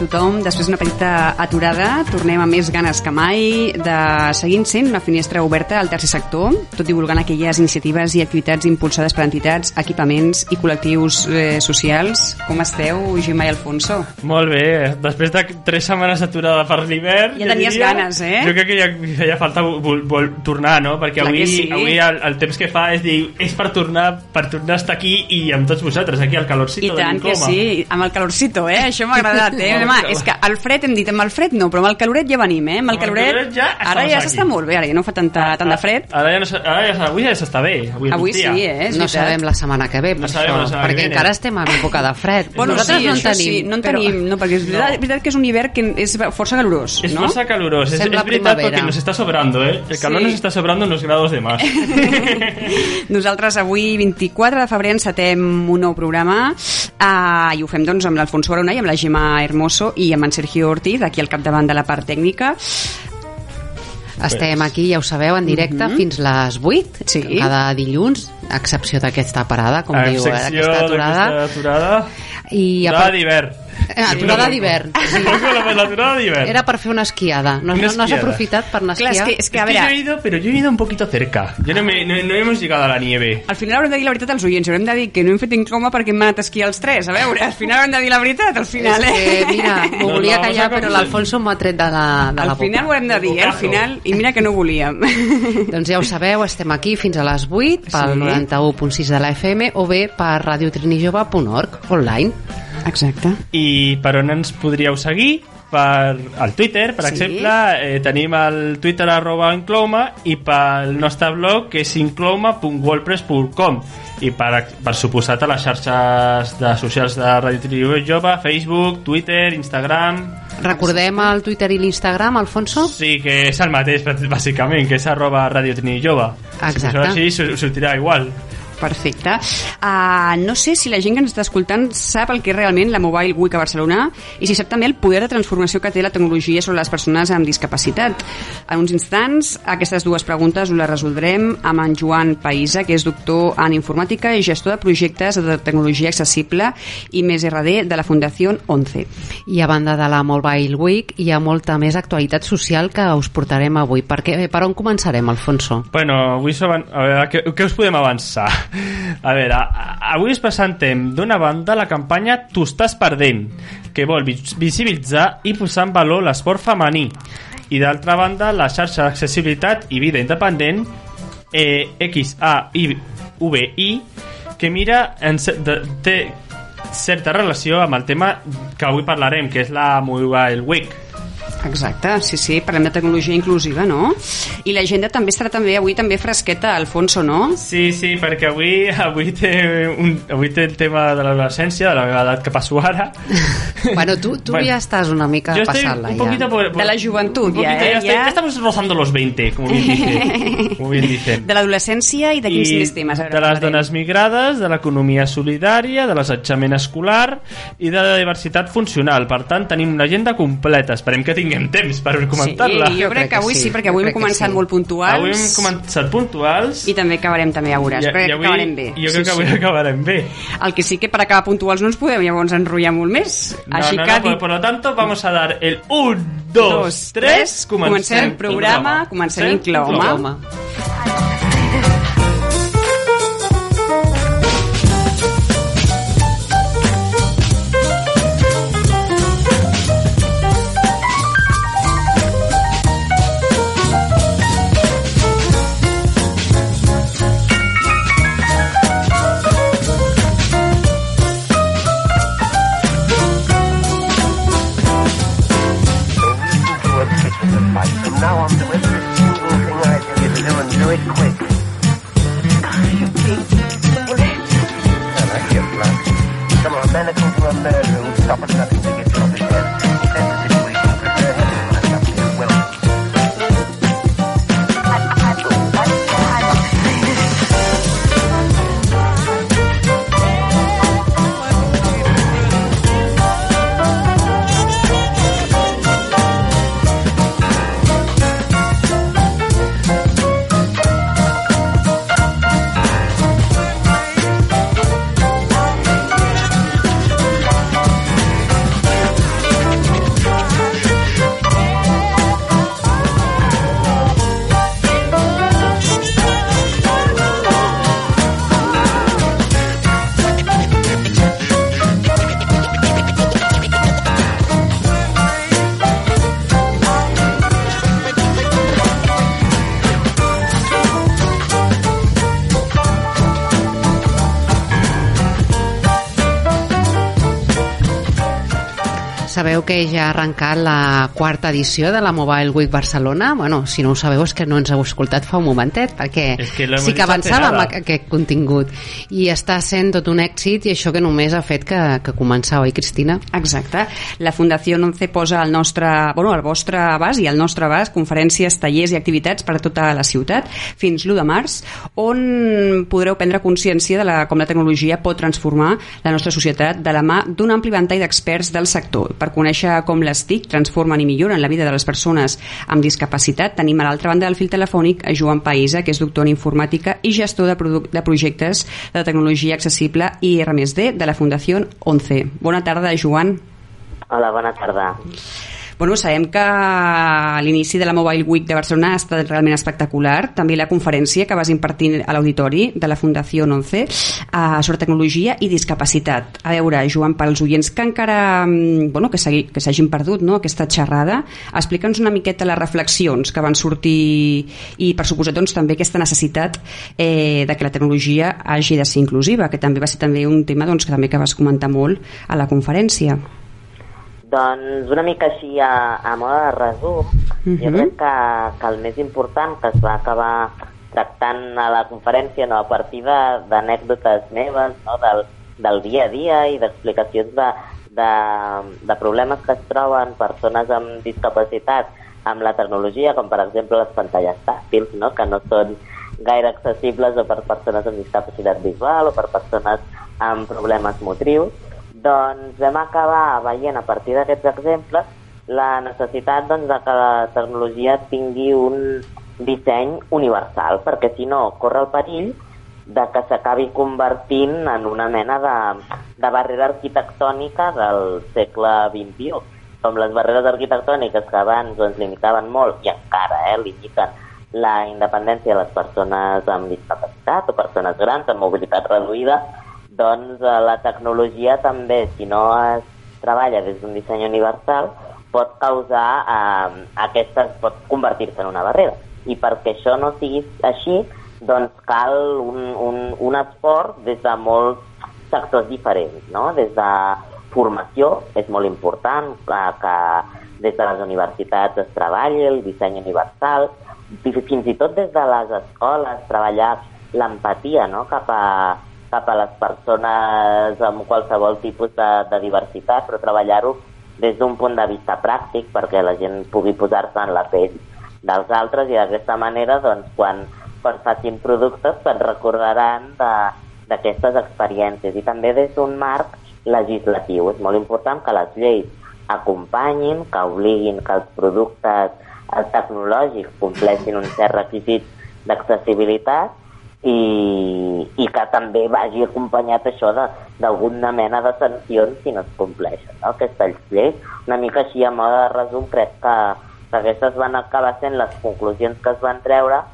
tothom. Després d'una petita aturada, tornem amb més ganes que mai de seguint sent una finestra oberta al tercer sector, tot divulgant aquelles iniciatives i activitats impulsades per entitats, equipaments i col·lectius eh, socials. Com esteu, Gemma i Alfonso? Molt bé, després de tres setmanes aturada per l'hivern... Ja tenies diria, ganes, eh? Jo crec que ja feia falta vol, vol tornar, no? Perquè Clar avui, sí. avui el, el temps que fa és dir, és per tornar per tornar a estar aquí i amb tots vosaltres, aquí al calorcito I tant que sí, amb el calorcito, eh? Això m'ha agradat, eh? Home, és que el fred hem dit, amb el fred no, però amb el caloret ja venim, eh? Amb el Amb el caloret, caloret ja ara ja s'està molt bé, ara ja no fa tanta, tant de fred. Ara ja no, ara ja, avui ja s'està bé. Avui, Avui sí, eh? És no veritat. sabem la setmana que ve, per No sabem això, setmana que perquè encara estem en època de fred. Bueno, Nosaltres sí, no en tenim. sí, no en però- tenim, no, perquè és veritat, és veritat que és un hivern que és força calorós, Es no? força calorós, Sembla es veritat primavera. porque nos está sobrando, ¿eh? El calor Sí. nos está sobrando unos grados de más. Nosaltres avui, 24 de febrer, encetem un nou programa uh, i ho fem doncs amb l'Alfonso Barona i amb la Gemma Hermoso i amb en Sergio Ortiz, aquí al capdavant de la part tècnica. Estem aquí, ja ho sabeu, en directe fins les 8, Sí. cada dilluns, a excepció d'aquesta parada, com a diu, eh, excepció aquesta aturada. d'aquesta aturada. I a part- d'hivern. Eh, aturada d'hivern. Sí. L'aturada d'hivern. Era per fer una esquiada. No, Una no, no has esquiada. aprofitat per anar a Clar, és esquiar? que, és que, Es a que yo he veure, ido, pero yo he ido un poquito cerca. Yo no, me, no, no hemos llegado a la nieve. al final haurem de dir la veritat als oients, haurem de dir que no hem fet incoma perquè hem anat a esquiar els tres, a veure, al final haurem de dir la veritat, al final, És que, eh? mira, m'ho No, volia no, callar, però l'Alfonso m'ha tret de la, de la Al final ho boca. hem de dir, eh? Al final, i mira que no volíem. Doncs ja ho sabeu, estem aquí fins a les 8 pel Sí. 91.6 de la FM o bé per radiotrinijove.org online. Exacte. I per on ens podríeu seguir? Per al Twitter, per Sí. exemple, eh, tenim el Twitter arroba inclouma i pel nostre blog que és inclouma.wordpress.com i per, per suposat a les xarxes de socials de Radio Tribu Jove, Facebook, Twitter, Instagram... Recordem el Twitter i l'Instagram, Alfonso? Sí, que és el mateix, bàsicament, que és arroba Radio Trini Jove. Exacte. Si així su- sortirà igual. Perfecte. Uh, no sé si la gent que ens està escoltant sap el que és realment la Mobile Week a Barcelona i si sap també el poder de transformació que té la tecnologia sobre les persones amb discapacitat. En uns instants, aquestes dues preguntes les resoldrem amb en Joan Païsa, que és doctor en informàtica i gestor de projectes de tecnologia accessible i més RD de la Fundació 11. I a banda de la Mobile Week hi ha molta més actualitat social que us portarem avui. Per, què, per on començarem, Alfonso? Bueno, avui som... A veure, què, què us podem avançar? A veure, a- avui us presentem d'una banda la campanya Tu estàs perdent, que vol vis- visibilitzar i posar en valor l'esport femení. I d'altra banda, la xarxa d'accessibilitat i vida independent eh, XAIVI, que mira en, de, té certa relació amb el tema que avui parlarem, que és la Mobile Week. Exacte, sí, sí, parlem de tecnologia inclusiva, no? I l'agenda també estarà també avui també fresqueta, Alfonso, no? Sí, sí, perquè avui, avui, té, un, avui té el tema de l'adolescència, de la meva edat que passo ara. Bueno, tu, tu Bueno, ja estàs una mica passant-la, un ja. poquito por, por- De la poquito, ya, ¿eh? estoy- Ya. ya estamos rozando los 20, como bien dicen. como bien dicen. De l'adolescència i de quins I més temes? A veure, de les parlarem. dones migrades, de l'economia solidària, de l'assetjament escolar i de la diversitat funcional. Per tant, tenim l'agenda completa. Esperem que tinguem temps per comentar-la. Sí, jo crec que avui sí, perquè avui hem començat sí. molt puntuals Avui hem començat puntuals i també acabarem també a veure. Crec que avui, acabarem bé. jo crec que avui acabarem bé. El que sí que per acabar puntuals no ens podem llavors enrotllar molt més. No, Així no, que no, por, dit, por lo tanto vamos a dar el 1, 2, 3, comencem el programa, comencem Inclouma. Home. From a bedroom, stopping at que ja ha arrencat la quarta edició de la Mobile Week Barcelona? Bueno, si no ho sabeu és que no ens heu escoltat fa un momentet, perquè És que sí que avançàvem aquest contingut. I està sent tot un èxit i això que només ha fet que, que començar, oi, Cristina? Exacte. La Fundació 11 posa al nostre, bueno, al vostre abast i al nostre abast conferències, tallers i activitats per a tota la ciutat fins l'1 de març, on podreu prendre consciència de la, com la tecnologia pot transformar la nostra societat de la mà d'un ampli ventall d'experts del sector. Per conèixer com les TIC transformen i milloren la vida de les persones amb discapacitat, tenim a l'altra banda del fil telefònic a Joan Païsa, que és doctor en informàtica i gestor de, de projectes de tecnologia accessible i R+D de la Fundació 11. Bona tarda, Joan. Hola, bona tarda. Bueno, sabem que l'inici de la Mobile Week de Barcelona ha estat realment espectacular. També la conferència que vas impartir a l'auditori de la Fundació 11 eh, sobre tecnologia i discapacitat. A veure, Joan, pels oients que encara mm, bueno, que s'hagi- que s'hagin perdut no, aquesta xerrada, explica'ns una miqueta les reflexions que van sortir i, per suposar, doncs, també aquesta necessitat eh, de que la tecnologia hagi de ser inclusiva, que també va ser també un tema doncs, que també que vas comentar molt a la conferència. Doncs una mica així a, a mode de resum, Mhm. jo crec que, que el més important que es va acabar tractant a la conferència no, a partir d'anècdotes meves, no, del, del dia a dia i d'explicacions de, de, de problemes que es troben persones amb discapacitat amb la tecnologia, com per exemple les pantalles tàctils, no? que no són gaire accessibles o per persones amb discapacitat visual o per persones amb problemes motrius, doncs vam acabar veient a partir d'aquests exemples la necessitat doncs, de que la tecnologia tingui un disseny universal, perquè si no corre el perill de que s'acabi convertint en una mena de, de barrera arquitectònica del segle XXI. Com les barreres arquitectòniques que abans ens limitaven molt i encara eh, limiten la independència de les persones amb discapacitat o persones grans amb mobilitat reduïda, doncs eh, la tecnologia també, si no es treballa des d'un disseny universal, pot causar eh, aquestes, pot convertir-se en una barrera. I perquè això no sigui així, doncs cal un, un, un esforç des de molts sectors diferents, no? Des de formació, és molt important que, que des de les universitats es treballi el disseny universal, fins i tot des de les escoles treballar l'empatia no? cap, a, cap a les persones amb qualsevol tipus de, de diversitat, però treballar-ho des d'un punt de vista pràctic perquè la gent pugui posar-se en la pell dels altres i d'aquesta manera doncs, quan, quan facin productes se'n recordaran d'aquestes experiències i també des d'un marc legislatiu. És molt important que les lleis acompanyin, que obliguin que els productes eh, tecnològics compleixin un cert requisit d'accessibilitat i, i que també vagi acompanyat això d'alguna mena de sancions si no es compleixen no? aquestes lleis. Una mica així a mode de resum crec que, que aquestes van acabar sent les conclusions que es van treure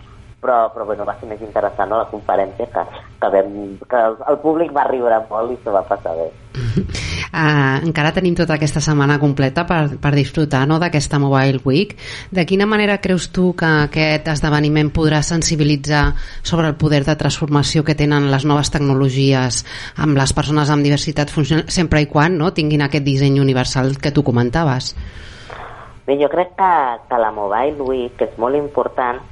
però, però bueno, va ser més interessant no, la conferència que, que, vam, que el, públic va riure molt i s'ho va passar bé. Uh, encara tenim tota aquesta setmana completa per, per disfrutar no, d'aquesta Mobile Week. De quina manera creus tu que aquest esdeveniment podrà sensibilitzar sobre el poder de transformació que tenen les noves tecnologies amb les persones amb diversitat funcional, sempre i quan no, tinguin aquest disseny universal que tu comentaves? Bé, jo crec que, que la Mobile Week és molt important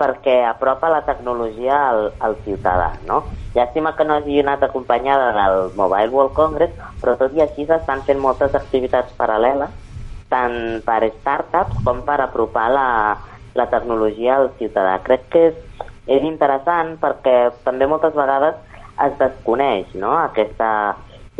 perquè apropa la tecnologia al, al ciutadà, no? Llàstima que no hagi anat acompanyada del Mobile World Congress, però tot i així s'estan fent moltes activitats paral·leles, tant per startups com per apropar la, la tecnologia al ciutadà. Crec que és, és interessant perquè també moltes vegades es desconeix no? Aquesta,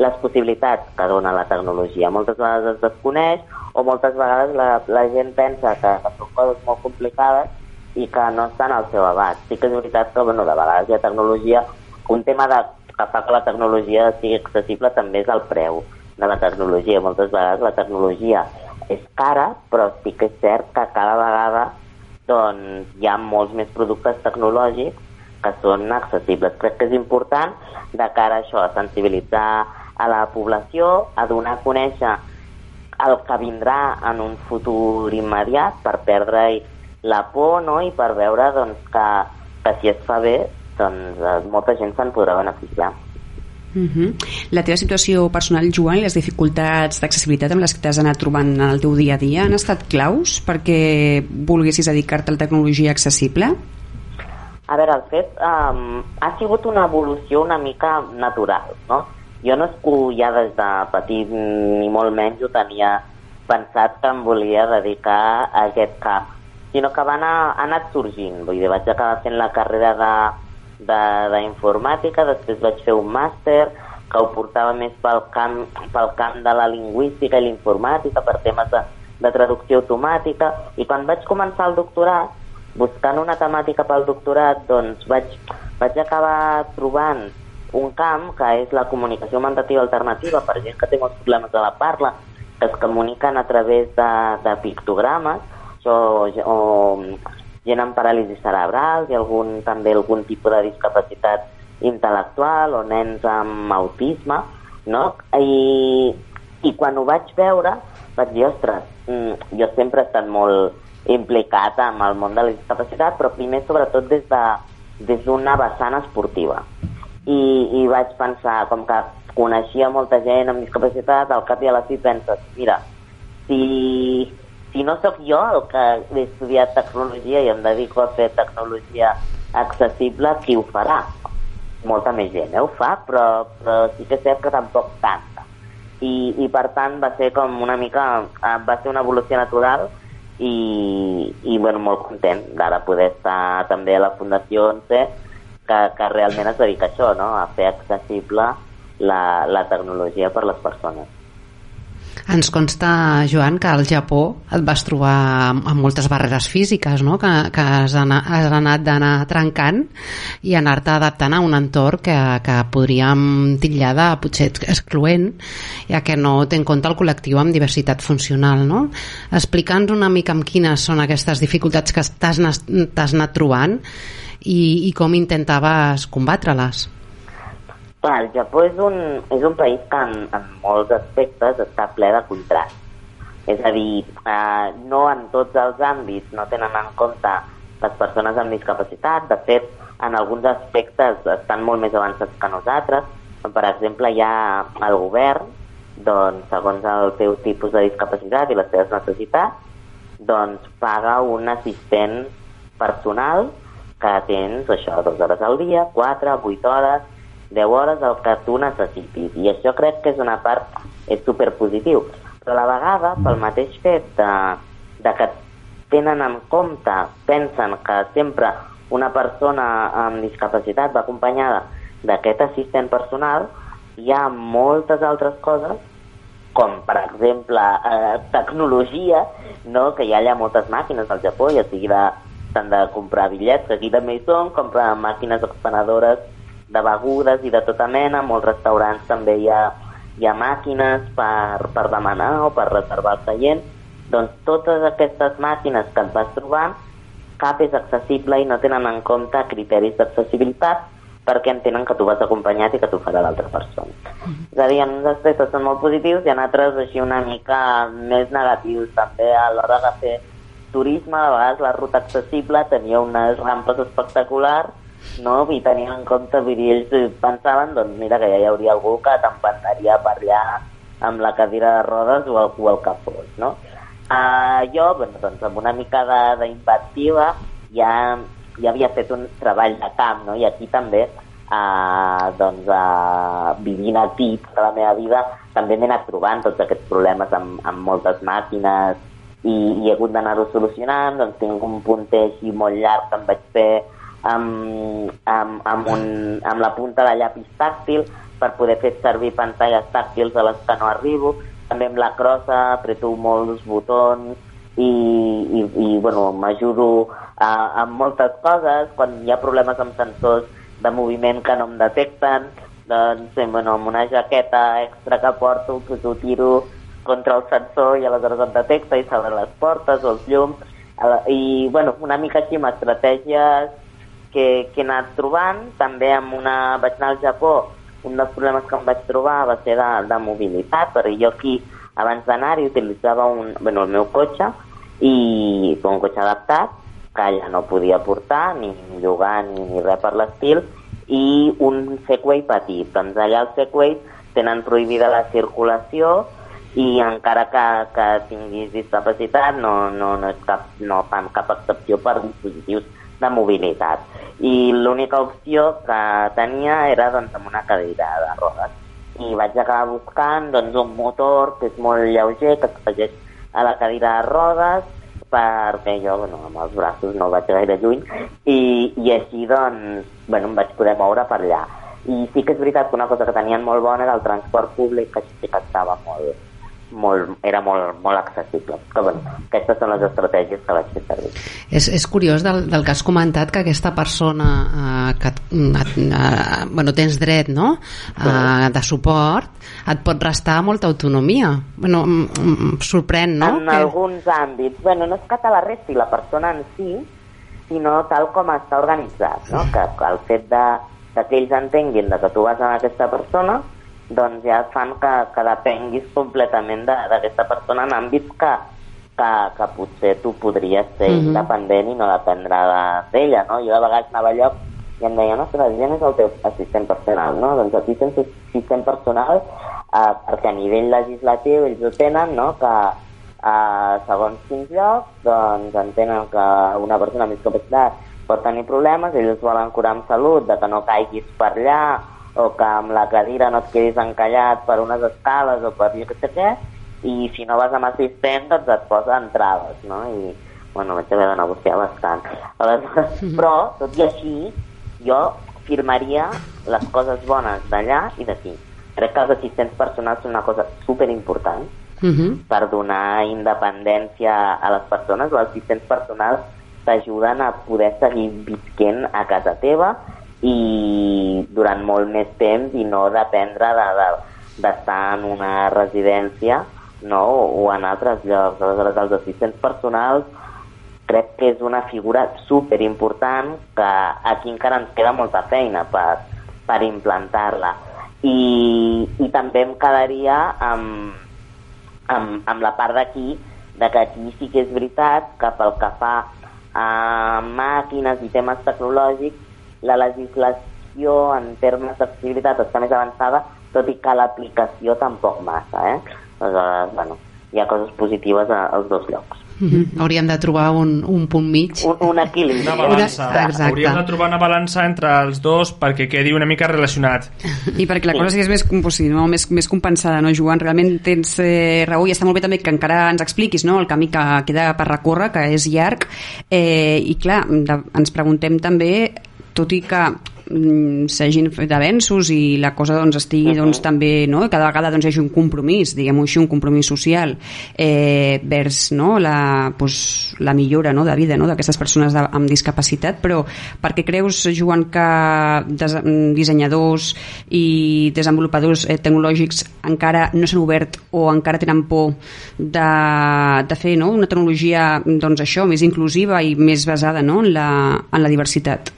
les possibilitats que dona la tecnologia. Moltes vegades es desconeix o moltes vegades la, la gent pensa que, que són coses molt complicades i que no estan al seu abast. Sí que és veritat que bueno, de vegades hi ha tecnologia, un tema de, que fa que la tecnologia sigui accessible també és el preu de la tecnologia. Moltes vegades la tecnologia és cara, però sí que és cert que cada vegada doncs, hi ha molts més productes tecnològics que són accessibles. Crec que és important de cara a això, a sensibilitzar a la població, a donar a conèixer el que vindrà en un futur immediat per perdre la por no? i per veure doncs, que, que si es fa bé doncs, eh, molta gent se'n podrà beneficiar. Uh La teva situació personal, Joan, i les dificultats d'accessibilitat amb les que t'has anat trobant en el teu dia a dia han estat claus perquè volguessis dedicar-te a la tecnologia accessible? A veure, el fet um, ha sigut una evolució una mica natural, no? Jo no és que ja des de petit ni molt menys ho tenia pensat que em volia dedicar a aquest camp, sinó que va anar, ha anat sorgint. Vull dir, vaig acabar fent la carrera de, de, d'informàtica, després vaig fer un màster que ho portava més pel camp, pel camp de la lingüística i l'informàtica, per temes de, de traducció automàtica, i quan vaig començar el doctorat, buscant una temàtica pel doctorat, doncs vaig, vaig acabar trobant un camp que és la comunicació augmentativa alternativa per gent que té molts problemes de la parla, que es comuniquen a través de, de pictogrames, o, o gent amb paràlisi cerebral i algun, també algun tipus de discapacitat intel·lectual o nens amb autisme, no? I, i quan ho vaig veure vaig dir, ostres, mm, jo sempre he estat molt implicat amb el món de la discapacitat, però primer sobretot des de des d'una vessant esportiva. I, I vaig pensar, com que coneixia molta gent amb discapacitat, al cap i a la fi penses, mira, si, si no sóc jo el que he estudiat tecnologia i em dedico a fer tecnologia accessible, qui ho farà? Molta més gent eh, ho fa, però, però sí que cert que tampoc tanta. I, I per tant va ser com una mica, eh, va ser una evolució natural i, i bueno, molt content d'ara poder estar també a la Fundació 11 que, que realment es dedica a això, no? a fer accessible la, la tecnologia per les persones. Ens consta, Joan, que al Japó et vas trobar amb, moltes barreres físiques, no? que, que has, anat, has anat d'anar trencant i anar-te adaptant a un entorn que, que podríem titllar de potser excloent, ja que no té en compte el col·lectiu amb diversitat funcional. No? Explica'ns una mica amb quines són aquestes dificultats que t'has anat trobant i, i com intentaves combatre-les. Clar, el Japó és un, és un país que en, en molts aspectes està ple de contrast. És a dir, eh, no en tots els àmbits no tenen en compte les persones amb discapacitat. De fet, en alguns aspectes estan molt més avançats que nosaltres. Per exemple, hi ha el govern, doncs, segons el teu tipus de discapacitat i les teves necessitats, doncs paga un assistent personal que tens això, dues hores al dia, quatre, vuit hores, 10 hores el que tu necessitis. I això crec que és una part, és superpositiu. Però a la vegada, pel mateix fet de, de que tenen en compte, pensen que sempre una persona amb discapacitat va acompanyada d'aquest assistent personal, hi ha moltes altres coses com per exemple eh, tecnologia, no? que hi ha allà moltes màquines al Japó, ja sigui de, s'han de comprar bitllets, que aquí també hi són, comprar màquines expenedores de begudes i de tota mena, molts restaurants també hi ha, hi ha màquines per, per demanar o per reservar el seient, doncs totes aquestes màquines que et vas trobant, cap és accessible i no tenen en compte criteris d'accessibilitat perquè entenen que tu vas acompanyat i que tu farà l'altra persona. És a dir, en uns aspectes són molt positius i en altres així una mica més negatius. També a l'hora de fer turisme, a vegades la ruta accessible tenia unes rampes espectaculars no? i tenint en compte, vull dir, ells pensaven, doncs mira, que ja hi hauria algú que t'empantaria per allà amb la cadira de rodes o o el que fos, no? Uh, jo, bueno, doncs, amb una mica d'inventiva ja, ja havia fet un treball de camp, no? I aquí també, uh, doncs, uh, vivint aquí tota la meva vida, també m'he anat trobant tots aquests problemes amb, amb moltes màquines i, i he hagut d'anar-ho solucionant, doncs tinc un punter així molt llarg que em vaig fer amb, amb, amb, un, amb la punta de llapis tàctil per poder fer servir pantalles tàctils a les que no arribo. També amb la crossa apreto molts botons i, i, i bueno, m'ajudo amb moltes coses. Quan hi ha problemes amb sensors de moviment que no em detecten, doncs bueno, amb una jaqueta extra que porto pues, ho tiro contra el sensor i aleshores em detecta i s'obren les portes o els llums i bueno, una mica així amb estratègies que, que he anat trobant, també amb una... vaig anar al Japó, un dels problemes que em vaig trobar va ser de, de mobilitat, perquè jo aquí, abans d'anar-hi, utilitzava un, bueno, el meu cotxe, i un cotxe adaptat, que allà no podia portar, ni llogar, ni, ni res per l'estil, i un Segway petit. Doncs allà els Segways tenen prohibida la circulació i encara que, que tinguis discapacitat no, no, no, és cap, no fan cap excepció per dispositius de mobilitat. I l'única opció que tenia era doncs, amb una cadira de rodes. I vaig acabar buscant doncs, un motor que és molt lleuger, que s'afegeix a la cadira de rodes, perquè jo bueno, amb els braços no vaig gaire lluny i, i així doncs bueno, em vaig poder moure per allà i sí que és veritat que una cosa que tenien molt bona era el transport públic que sí que estava molt, molt, era molt, molt accessible que, bueno, aquestes són les estratègies que vaig fer servir És, és curiós del, del que has comentat que aquesta persona eh, que et, eh, bueno, tens dret no? eh, de suport et pot restar molta autonomia bueno, sorprèn no? en alguns àmbits. Bueno, no és que te la resti la persona en si, sinó tal com està organitzat, no? que, que el fet de, de que ells entenguin de que tu vas amb aquesta persona, doncs ja fan que, que depenguis completament d'aquesta persona en àmbits que, que, que potser tu podries ser Mhm. independent i no dependre de- d'ella, no? Jo de vegades anava a i em deien, ostres, la gent és el teu assistent personal, no? Doncs aquí tens assistent personal eh, perquè a nivell legislatiu ells ho tenen, no? Que eh, segons quins llocs, doncs entenen que una persona amb discapacitat pot tenir problemes, ells volen curar amb salut, de que no caiguis per allà, o que amb la cadira no et quedis encallat per unes escales o per jo que sé què, i si no vas amb assistent, doncs et posen traves, no? I, bueno, vaig haver de negociar bastant. Aleshores, però, tot i així, jo firmaria les coses bones d'allà i d'aquí. Crec que els assistents personals són una cosa superimportant Mhm. per donar independència a les persones. Els assistents personals t'ajuden a poder seguir visquent a casa teva i durant molt més temps i no dependre d'estar de, de, en una residència no? o en altres llocs. Aleshores, els assistents personals crec que és una figura super important que aquí encara ens queda molta feina per, per implantar-la. I, I també em quedaria amb, amb, amb la part d'aquí, de que aquí sí que és veritat que pel que fa a màquines i temes tecnològics, la legislació en termes d'accessibilitat està més avançada, tot i que l'aplicació tampoc massa. Eh? Aleshores, bueno, hi ha coses positives a- als dos llocs. Mhm. Hauríem de trobar un, un punt mig. Un, un equilibri. Una balança. Exacte. Hauríem de trobar una balança entre els dos perquè quedi una mica relacionat. I perquè la cosa sigués més, sí, no? més, més compensada, no, Joan? Realment tens eh, raó i està molt bé també que encara ens expliquis no? el camí que queda per recórrer, que és llarg. Eh, I clar, de, ens preguntem també, tot i que mm, s'hagin fet avenços i la cosa doncs, estigui doncs, també, no? cada vegada doncs, hi hagi un compromís, diguem-ho així, un compromís social eh, vers no? la, pues, la millora no? de vida no? d'aquestes persones de, amb discapacitat, però per què creus, Joan, que des, dissenyadors i desenvolupadors eh, tecnològics encara no s'han obert o encara tenen por de, de fer no? una tecnologia doncs, això més inclusiva i més basada no? en, la, en la diversitat?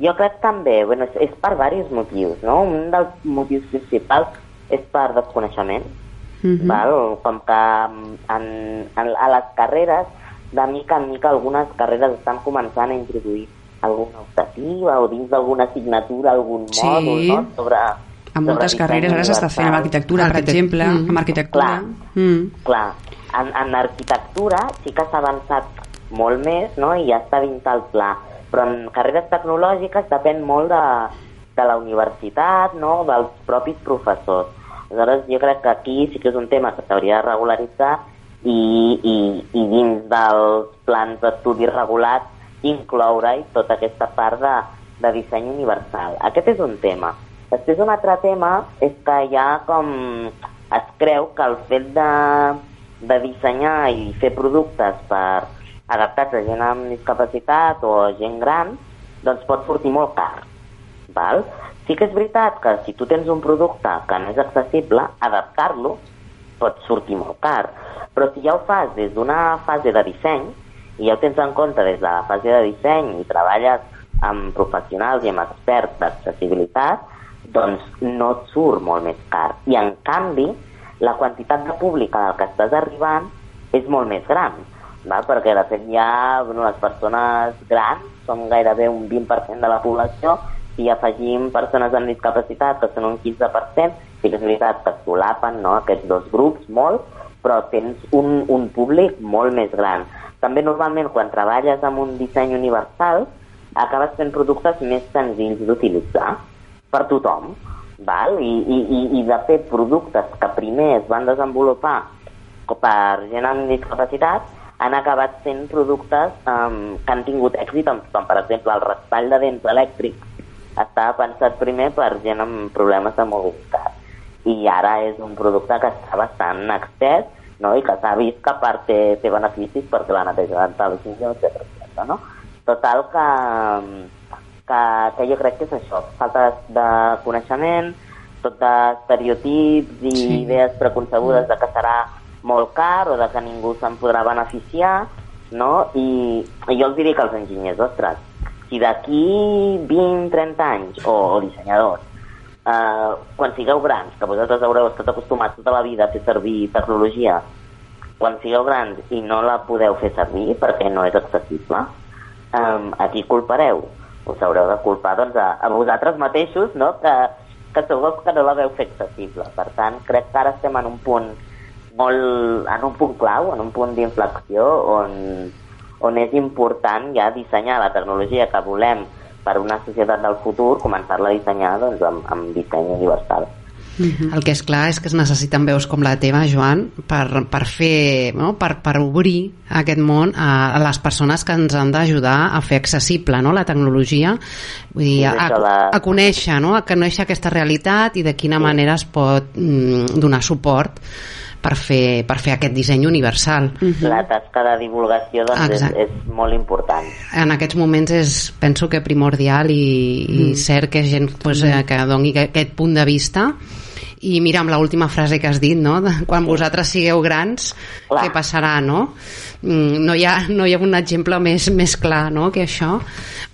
Jo crec també, bueno, és, és per diversos motius, no? Un dels motius principals és per desconeixement, Mhm. val? com que mm, en, en, a les carreres, de mica en mica, algunes carreres estan començant a introduir alguna optativa o dins d'alguna assignatura, algun Sí. mòdul, no? Sobre, A moltes sobre carreres ara s'està fent amb arquitectura, per Arquitect- exemple, Mm. amb arquitectura. Clar. Mm. Clar, en, en arquitectura sí que s'ha avançat molt més no? i ja està dins el pla, però en carreres tecnològiques depèn molt de, de la universitat, no? dels propis professors. Aleshores, jo crec que aquí sí que és un tema que s'hauria de regularitzar i, i, i dins dels plans d'estudis regulats incloure-hi tota aquesta part de, de disseny universal. Aquest és un tema. Després un altre tema és que ja com es creu que el fet de, de dissenyar i fer productes per adaptats a gent amb discapacitat o gent gran, doncs pot sortir molt car. Val? Sí que és veritat que si tu tens un producte que no és accessible, adaptar-lo pot sortir molt car. Però si ja ho fas des d'una fase de disseny, i ja ho tens en compte des de la fase de disseny i treballes amb professionals i amb experts d'accessibilitat, doncs no et surt molt més car. I en canvi, la quantitat de públic al que estàs arribant és molt més gran, val? perquè de fet ja bueno, les persones grans són gairebé un 20% de la població si afegim persones amb discapacitat, que són un 15%, sí que és veritat que solapen no, aquests dos grups molt, però tens un, un públic molt més gran. També normalment quan treballes amb un disseny universal acabes fent productes més senzills d'utilitzar per tothom. Val? I, i, i, de fet productes que primer es van desenvolupar per gent amb discapacitat han acabat sent productes um, que han tingut èxit amb tothom. Per exemple, el raspall de dents elèctric estava pensat primer per gent amb problemes de mobilitat i ara és un producte que està bastant extès no? i que s'ha vist que a part té, té beneficis perquè la neteja dental és millor, etc. No? Total que, que, que jo crec que és això, falta de coneixement, tot d'estereotips i sí. idees preconcebudes de que serà molt car o de que ningú se'n podrà beneficiar, no? I, I jo els diria als enginyers, ostres, si d'aquí 20-30 anys, o, o dissenyadors, eh, quan sigueu grans, que vosaltres haureu estat acostumats tota la vida a fer servir tecnologia, quan sigueu grans i no la podeu fer servir perquè no és accessible, um, a qui culpareu? Us haureu de culpar doncs, a, a vosaltres mateixos, no? que, que els que no la veu fer accessible. Per tant, crec que ara estem en un punt molt, en un punt clau, en un punt d'inflexió on, on és important ja dissenyar la tecnologia que volem per una societat del futur, començar-la a dissenyar doncs, amb, amb disseny universal. -hmm. El que és clar és que es necessiten veus com la teva, Joan, per, per fer, no? per, per obrir aquest món a, a les persones que ens han d'ajudar a fer accessible no? la tecnologia, vull dir, a, a, a conèixer, no? a conèixer aquesta realitat i de quina manera es pot mm, donar suport per fer, per fer aquest disseny universal. Uh -huh. La tasca de divulgació doncs, és, és molt important. En aquests moments és, penso que primordial i, i mm. cert que gent pues, eh, que doni aquest punt de vista i mira, amb l'última frase que has dit, no? Quan vosaltres sigueu grans, clar. què passarà, no? Mm, no hi, ha, no hi ha un exemple més, més clar no, que això,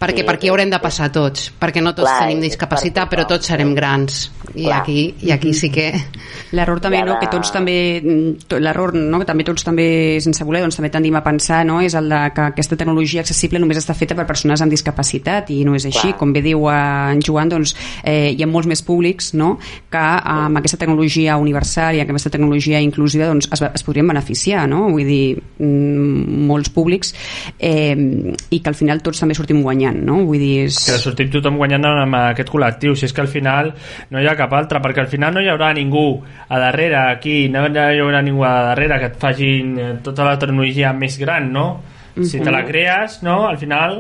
perquè sí, per aquí haurem de passar tots, perquè no tots clar, tenim discapacitat, però tots serem grans. I clar. aquí, I aquí sí que... L'error també, no? que tots també, mm, l'error, no? que també tots també, sense voler, doncs també tendim a pensar, no? és el de que aquesta tecnologia accessible només està feta per persones amb discapacitat, i no és així. Clar. Com bé diu en Joan, doncs, eh, hi ha molts més públics no? que amb amb aquesta tecnologia universal i amb aquesta tecnologia inclusiva doncs, es, es podrien beneficiar, no? Vull dir, mm, molts públics eh, i que al final tots també sortim guanyant, no? Vull dir... És... Que sortim tothom guanyant amb aquest col·lectiu, si és que al final no hi ha cap altre, perquè al final no hi haurà ningú a darrere aquí, no hi haurà ningú a darrere que et facin tota la tecnologia més gran, no? Si te la mhm. crees, no? Al final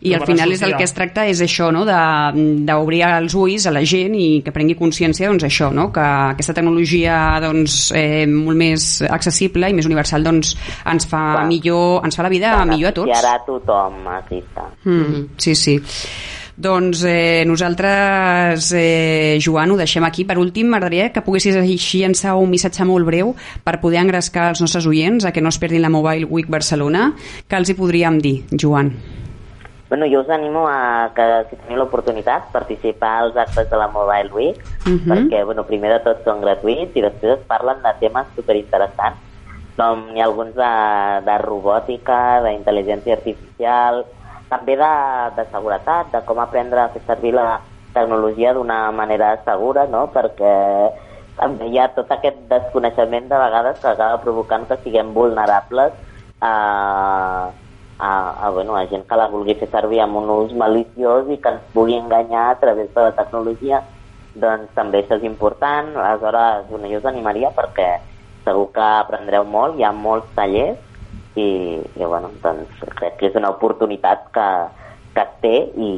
i al final és el que es tracta és això, no? d'obrir els ulls a la gent i que prengui consciència doncs, això, no? que aquesta tecnologia doncs, eh, molt més accessible i més universal doncs, ens, fa Clar. millor, ens fa la vida millor a tots. I ara tothom. Mm, sí, sí. Doncs eh, nosaltres, eh, Joan, ho deixem aquí. Per últim, m'agradaria que poguessis així llançar un missatge molt breu per poder engrescar els nostres oients a que no es perdin la Mobile Week Barcelona. Que els hi podríem dir, Joan? Bueno, jo us animo a que, si teniu l'oportunitat, participar als actes de la Mobile Week, uh mhm. -huh. perquè, bueno, primer de tot són gratuïts i després es parlen de temes superinteressants, com hi ha alguns de, de robòtica, d'intel·ligència artificial, també de, de seguretat, de com aprendre a fer servir la tecnologia d'una manera segura, no?, perquè també hi ha tot aquest desconeixement de vegades que acaba provocant que siguem vulnerables a a, a, bueno, a gent que la vulgui fer servir amb un ús maliciós i que ens pugui enganyar a través de la tecnologia, doncs també això és important. Aleshores, bueno, jo us animaria perquè segur que aprendreu molt, hi ha molts tallers i, i bueno, doncs crec que és una oportunitat que, que es té i,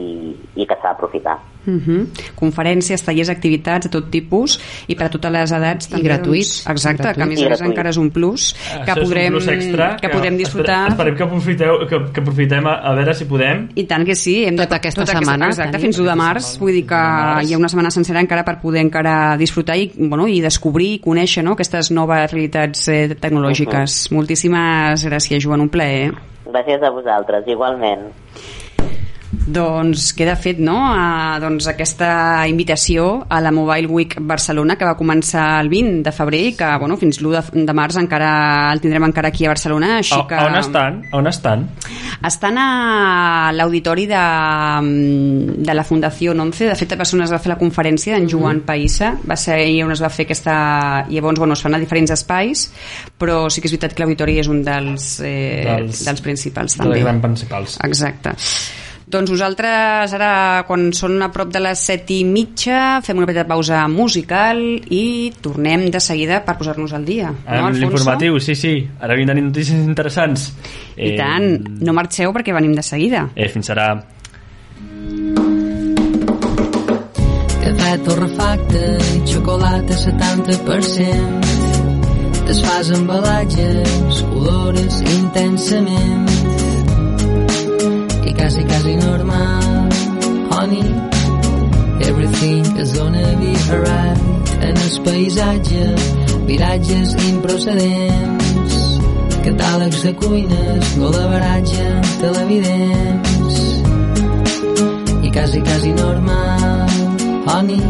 i que s'ha d'aprofitar. Uh mhm. -huh. Conferències, tallers, activitats de tot tipus i per a totes les edats també, I gratuïts doncs, exacte, gratuït. que a més a més encara és un plus que Això podrem, plus extra, que, que podem disfrutar esperem que, aprofiteu, que, que aprofitem a, a veure si podem i tant que sí hem tota aquesta tota setmana exacte, tenim. fins l'1 de març vull dir que hi ha una setmana sencera encara per poder encara disfrutar i, bueno, i descobrir i conèixer no, aquestes noves realitats eh, tecnològiques uh -huh. moltíssimes gràcies Joan, un plaer gràcies a vosaltres, igualment Doncs queda fet, no?, a, doncs, aquesta invitació a la Mobile Week Barcelona que va començar el 20 de febrer i que, bueno, fins l'1 de, de març encara el tindrem encara aquí a Barcelona, així A, que... on estan? On estan? Estan a l'auditori de, de la Fundació 11, de fet a Barcelona es va fer la conferència d'en Joan Païssa, va ser ahir on es va fer aquesta... Llavors, bueno, es fan a diferents espais, però sí que és veritat que l'auditori és un dels, eh, dels, dels principals dels també. grans principals. Exacte. Doncs nosaltres ara, quan són a prop de les set i mitja, fem una petita pausa musical i tornem de seguida per posar-nos al dia. Ara no, l'informatiu, sí, sí. Ara vindran notícies interessants. I tant, no marxeu perquè venim de seguida. Eh, fins ara. Cafè torrefacte i xocolata 70%. Desfàs embalatges, olores intensament. Quasi, quasi normal, honey. Everything is gonna be alright. En el paisatge, viratges improcedents. Catàlegs de cuines, golaveratge, televidents. I quasi, quasi normal, honey.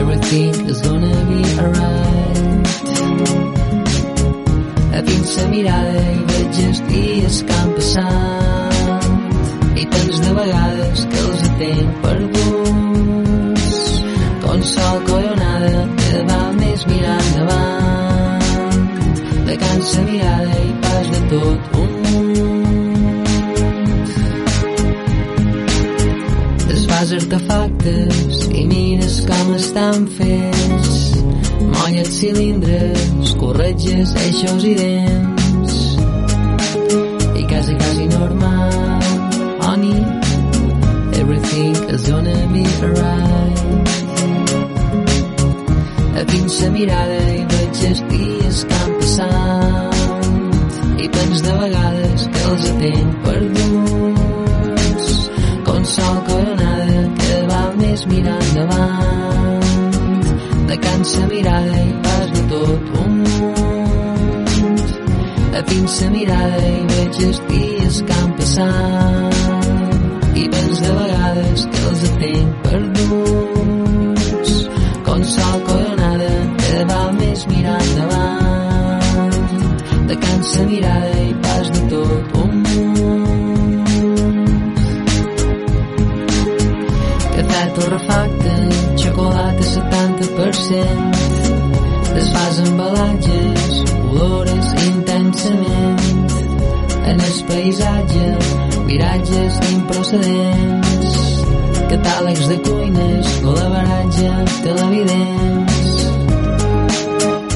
Everything is gonna be alright. A dins la mirada i veig els dies que han passat i tants de vegades que els tenc perduts com sol collonada que va més mirar endavant. De cansa mirada i pas de tot un desfas artefactes i mires com estan fets. Mollets cilindres corretges, eixos i dents mirada i veig els dies que han passat. I tants de vegades que els tenc perduts com sol coronada que va més mirar endavant. De cansa mirada i pas de tot un munt. A dins la mirada i veig els dies que han passat. I tants de vegades que els tenc perduts cansa mirada i pas de tot un munt cafè torrefacte xocolata 70% desfas embalatges olores intensament. En el paisatge miratges improcedents. Catàlegs de cuines col·laboratge televidents.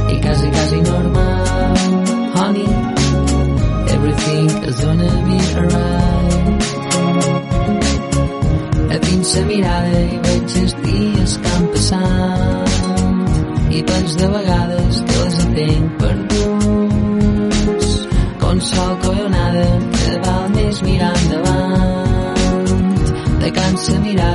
I quasi quasi normal is gonna be alright a la mirada i veig els dies que han passat i tants de vegades que els tenc perduts. Com sol collonada que val més mirar endavant de cansa mirada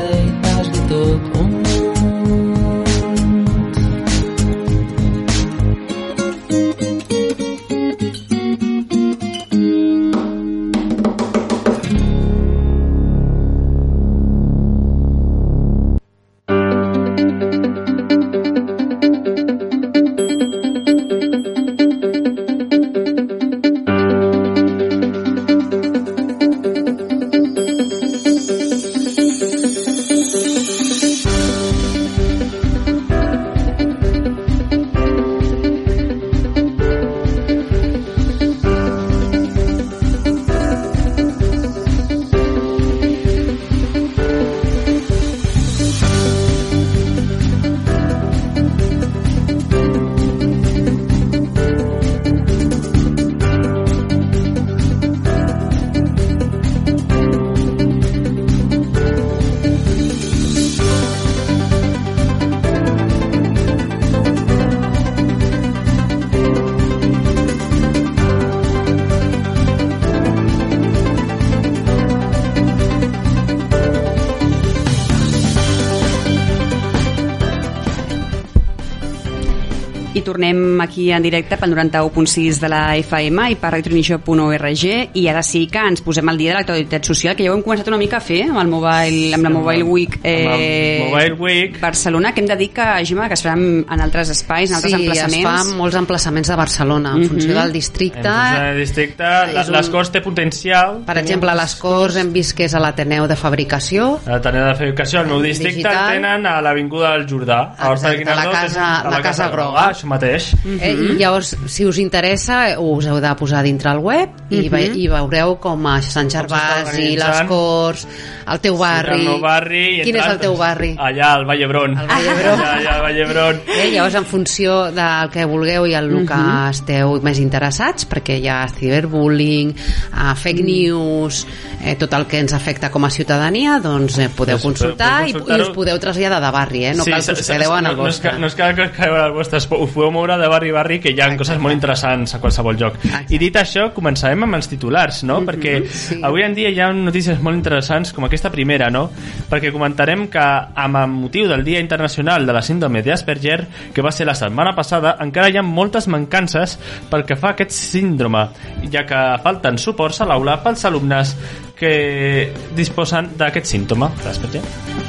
tornem aquí en directe pel 91.6 de la FM i per retronisho.org i ara sí que ens posem al dia de l'actualitat social que ja ho hem començat una mica a fer amb, el mobile, amb la Mobile Week el eh, Mobile Week. Barcelona, que hem de dir que, Gemma, que es farà en en altres espais, en altres Sí, es emplaçaments. fa en molts emplaçaments de Barcelona, en funció del En districte. funció del districte, la, és un- les Corts té potencial. Per exemple, a les Corts hem vist que és a l'Ateneu de Fabricació, A l'Ateneu de Fabricació, al meu districte, Digital. el tenen a l'Avinguda del Jordà. A del Exacte, la Guinardó casa- a la Casa Groga. Això mateix. Eh? i llavors, si us interessa, us heu de posar dintre el web i, ve, i veureu com a Sant Gervasi, les organitzant. Corts, el teu barri... El barri. i Quin és el teu barri? Allà, al Vall d'Hebron. Al Vall d'Hebron. Allà, allà, al Vall d'Hebron. Eh, llavors, en funció del que vulgueu i el que esteu més interessats, perquè hi ha ciberbullying, uh, fake news, eh, tot el que ens afecta com a ciutadania, doncs eh, podeu consultar podeu i, consultar-ho. i us podeu traslladar de barri, eh? no cal que us quedeu en no, el no és vostre. que- No és que, que us quedeu en el vostre, us podeu moure de barri a barri que hi ha coses molt interessants a qualsevol lloc. I dit això, començarem amb els titulars, no? Perquè sí. avui en dia hi ha notícies molt interessants com aquesta primera, no? Perquè comentarem que amb el motiu del Dia Internacional de la Síndrome d'Asperger, que va ser la setmana passada, encara hi ha moltes mancances pel que fa a aquest síndrome, ja que falten suports a l'aula pels alumnes que disposen d'aquest símptoma d'Asperger.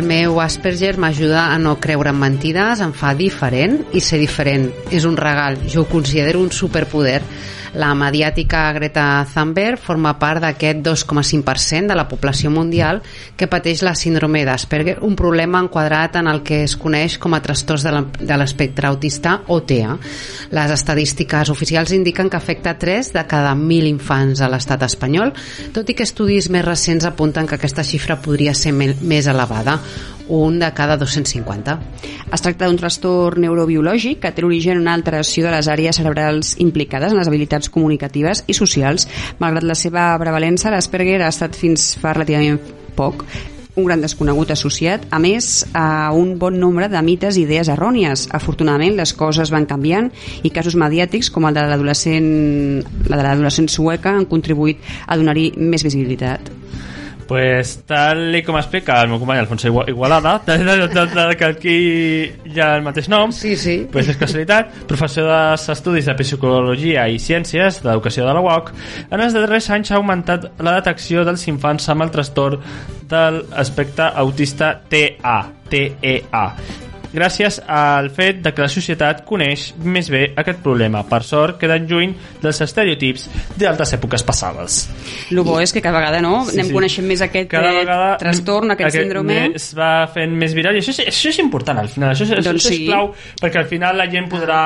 El meu Asperger m'ajuda a no creure en mentides, em fa diferent i ser diferent. És un regal, jo ho considero un superpoder. La mediàtica Greta Thunberg forma part d'aquest 2,5% de la població mundial que pateix la síndrome d'Asperger, un problema enquadrat en el que es coneix com a trastorns de l'espectre autista o TEA. Les estadístiques oficials indiquen que afecta 3 de cada 1.000 infants a l'estat espanyol, tot i que estudis més recents apunten que aquesta xifra podria ser més elevada, un de cada 250. Es tracta d'un trastorn neurobiològic que té l'origen en una alteració de les àrees cerebrals implicades en les habilitats comunicatives i socials. Malgrat la seva prevalença, l'Asperger ha estat fins fa relativament poc un gran desconegut associat, a més, a un bon nombre de mites i idees errònies. Afortunadament, les coses van canviant i casos mediàtics com el de l'adolescent la de l'adolescent sueca han contribuït a donar-hi més visibilitat. Pues tal i com explica el meu company Alfonso Igua- Igualada, de, de, de, de, que aquí hi ha el mateix nom, Sí, sí. pues és casualitat, professor d'estudis de psicologia i ciències d'educació de la UOC, en els darrers anys ha augmentat la detecció dels infants amb el trastorn de l'aspecte autista TEA, TEA gràcies al fet de que la societat coneix més bé aquest problema. Per sort, queden lluny dels estereotips d'altres èpoques passades. El bo és que cada vegada no, Sí, anem sí. coneixent més aquest cada eh, vegada trastorn, aquest, síndrome. Es va fent més viral i això és, això és important al final, això, és, Doncs això sí. és clau perquè al final la gent podrà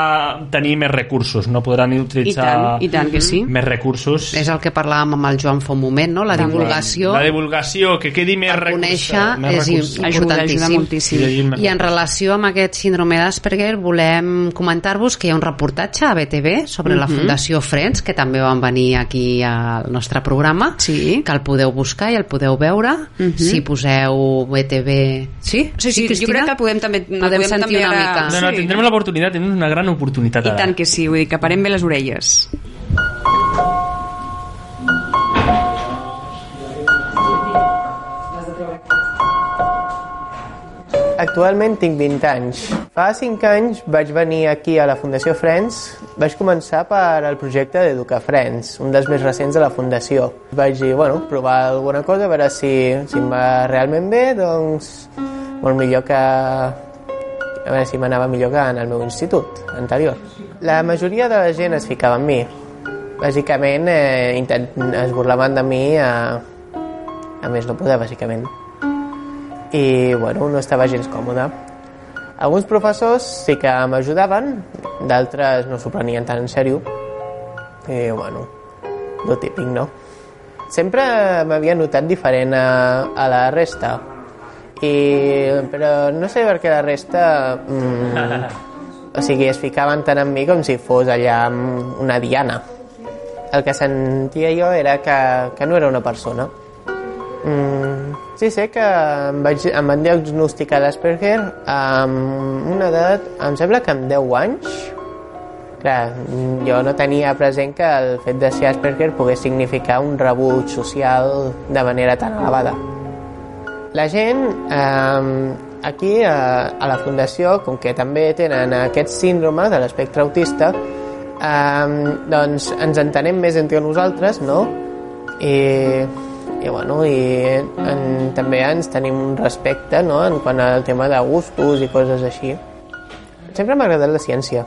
tenir més recursos, no podran I utilitzar tant, i tant que sí. més recursos. És el que parlàvem amb el Joan fa un moment, no? La divulgació, La divulgació, que quedi més per recursos. conèixer, més és recursos. Ajuda, ajuda importantíssim. moltíssim. I en relació amb aquest síndrome d'Asperger volem comentar-vos que hi ha un reportatge a BTV sobre la Fundació Friends, que també van venir aquí al nostre programa, Sí. que el podeu buscar i el podeu veure si poseu BTV... Sí? Sí, sí, jo Cristina? crec que podem també... Podem podem sentir també una mica. No, no, Sí. tindrem l'oportunitat, tenim una gran oportunitat I ara. tant que sí, vull dir que parem bé les orelles. Actualment tinc 20 anys. Fa 5 anys vaig venir aquí a la Fundació Friends. Vaig començar per al projecte d'Educar Friends, un dels més recents de la Fundació. Vaig dir, bueno, provar alguna cosa, a veure si, si em va realment bé, doncs molt millor que... A veure si m'anava millor que en el meu institut anterior. La majoria de la gent es ficava en mi. Bàsicament, eh, intent, es burlaven de mi a, a més no poder, bàsicament i bueno, no estava gens còmode. Alguns professors sí que m'ajudaven, d'altres no s'ho prenien tan en sèrio. I bueno, lo típic, no? Sempre m'havia notat diferent a, a la resta. I, però no sé per què la resta... Mm, o sigui, es ficaven tant en mi com si fos allà amb una diana. El que sentia jo era que, que no era una persona. Mm, sí, sé que em, vaig, em van diagnosticar l'Asperger amb una edat, em sembla que amb 10 anys. Clar, jo no tenia present que el fet de ser Asperger pogués significar un rebuig social de manera tan elevada. La gent eh, aquí a, a la Fundació, com que també tenen aquest síndrome de l'espectre autista, eh, doncs ens entenem més entre nosaltres, no? I, i bueno, i en, també ens tenim un respecte no? en quant al tema de gustos i coses així. Sempre m'ha agradat la ciència.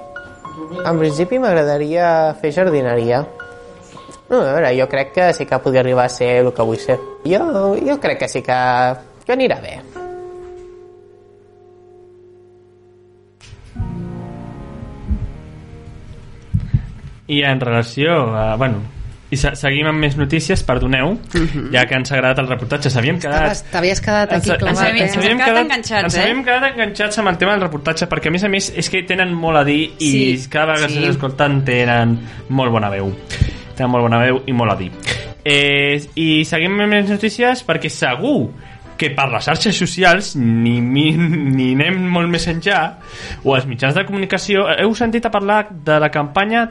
En principi m'agradaria fer jardineria. No, a veure, jo crec que sí que podria arribar a ser el que vull ser. Jo, jo crec que sí que, que anirà bé. I en relació a... Bueno, i se seguim amb més notícies, perdoneu, ja que ens ha agradat el reportatge. S'havíem quedat... T'havies quedat aquí Ens- clavat, ens- eh? ens havíem quedat quedat enganxats, ens eh? havíem quedat enganxats amb el tema del reportatge perquè a més a més és que tenen molt a dir i Sí, cada vegada que sí. s'està escoltant tenen molt bona veu tenen molt bona veu i molt a dir eh, i seguim amb més notícies perquè segur que per les xarxes socials ni, ni, ni anem molt més enllà o als mitjans de comunicació heu sentit a parlar de la campanya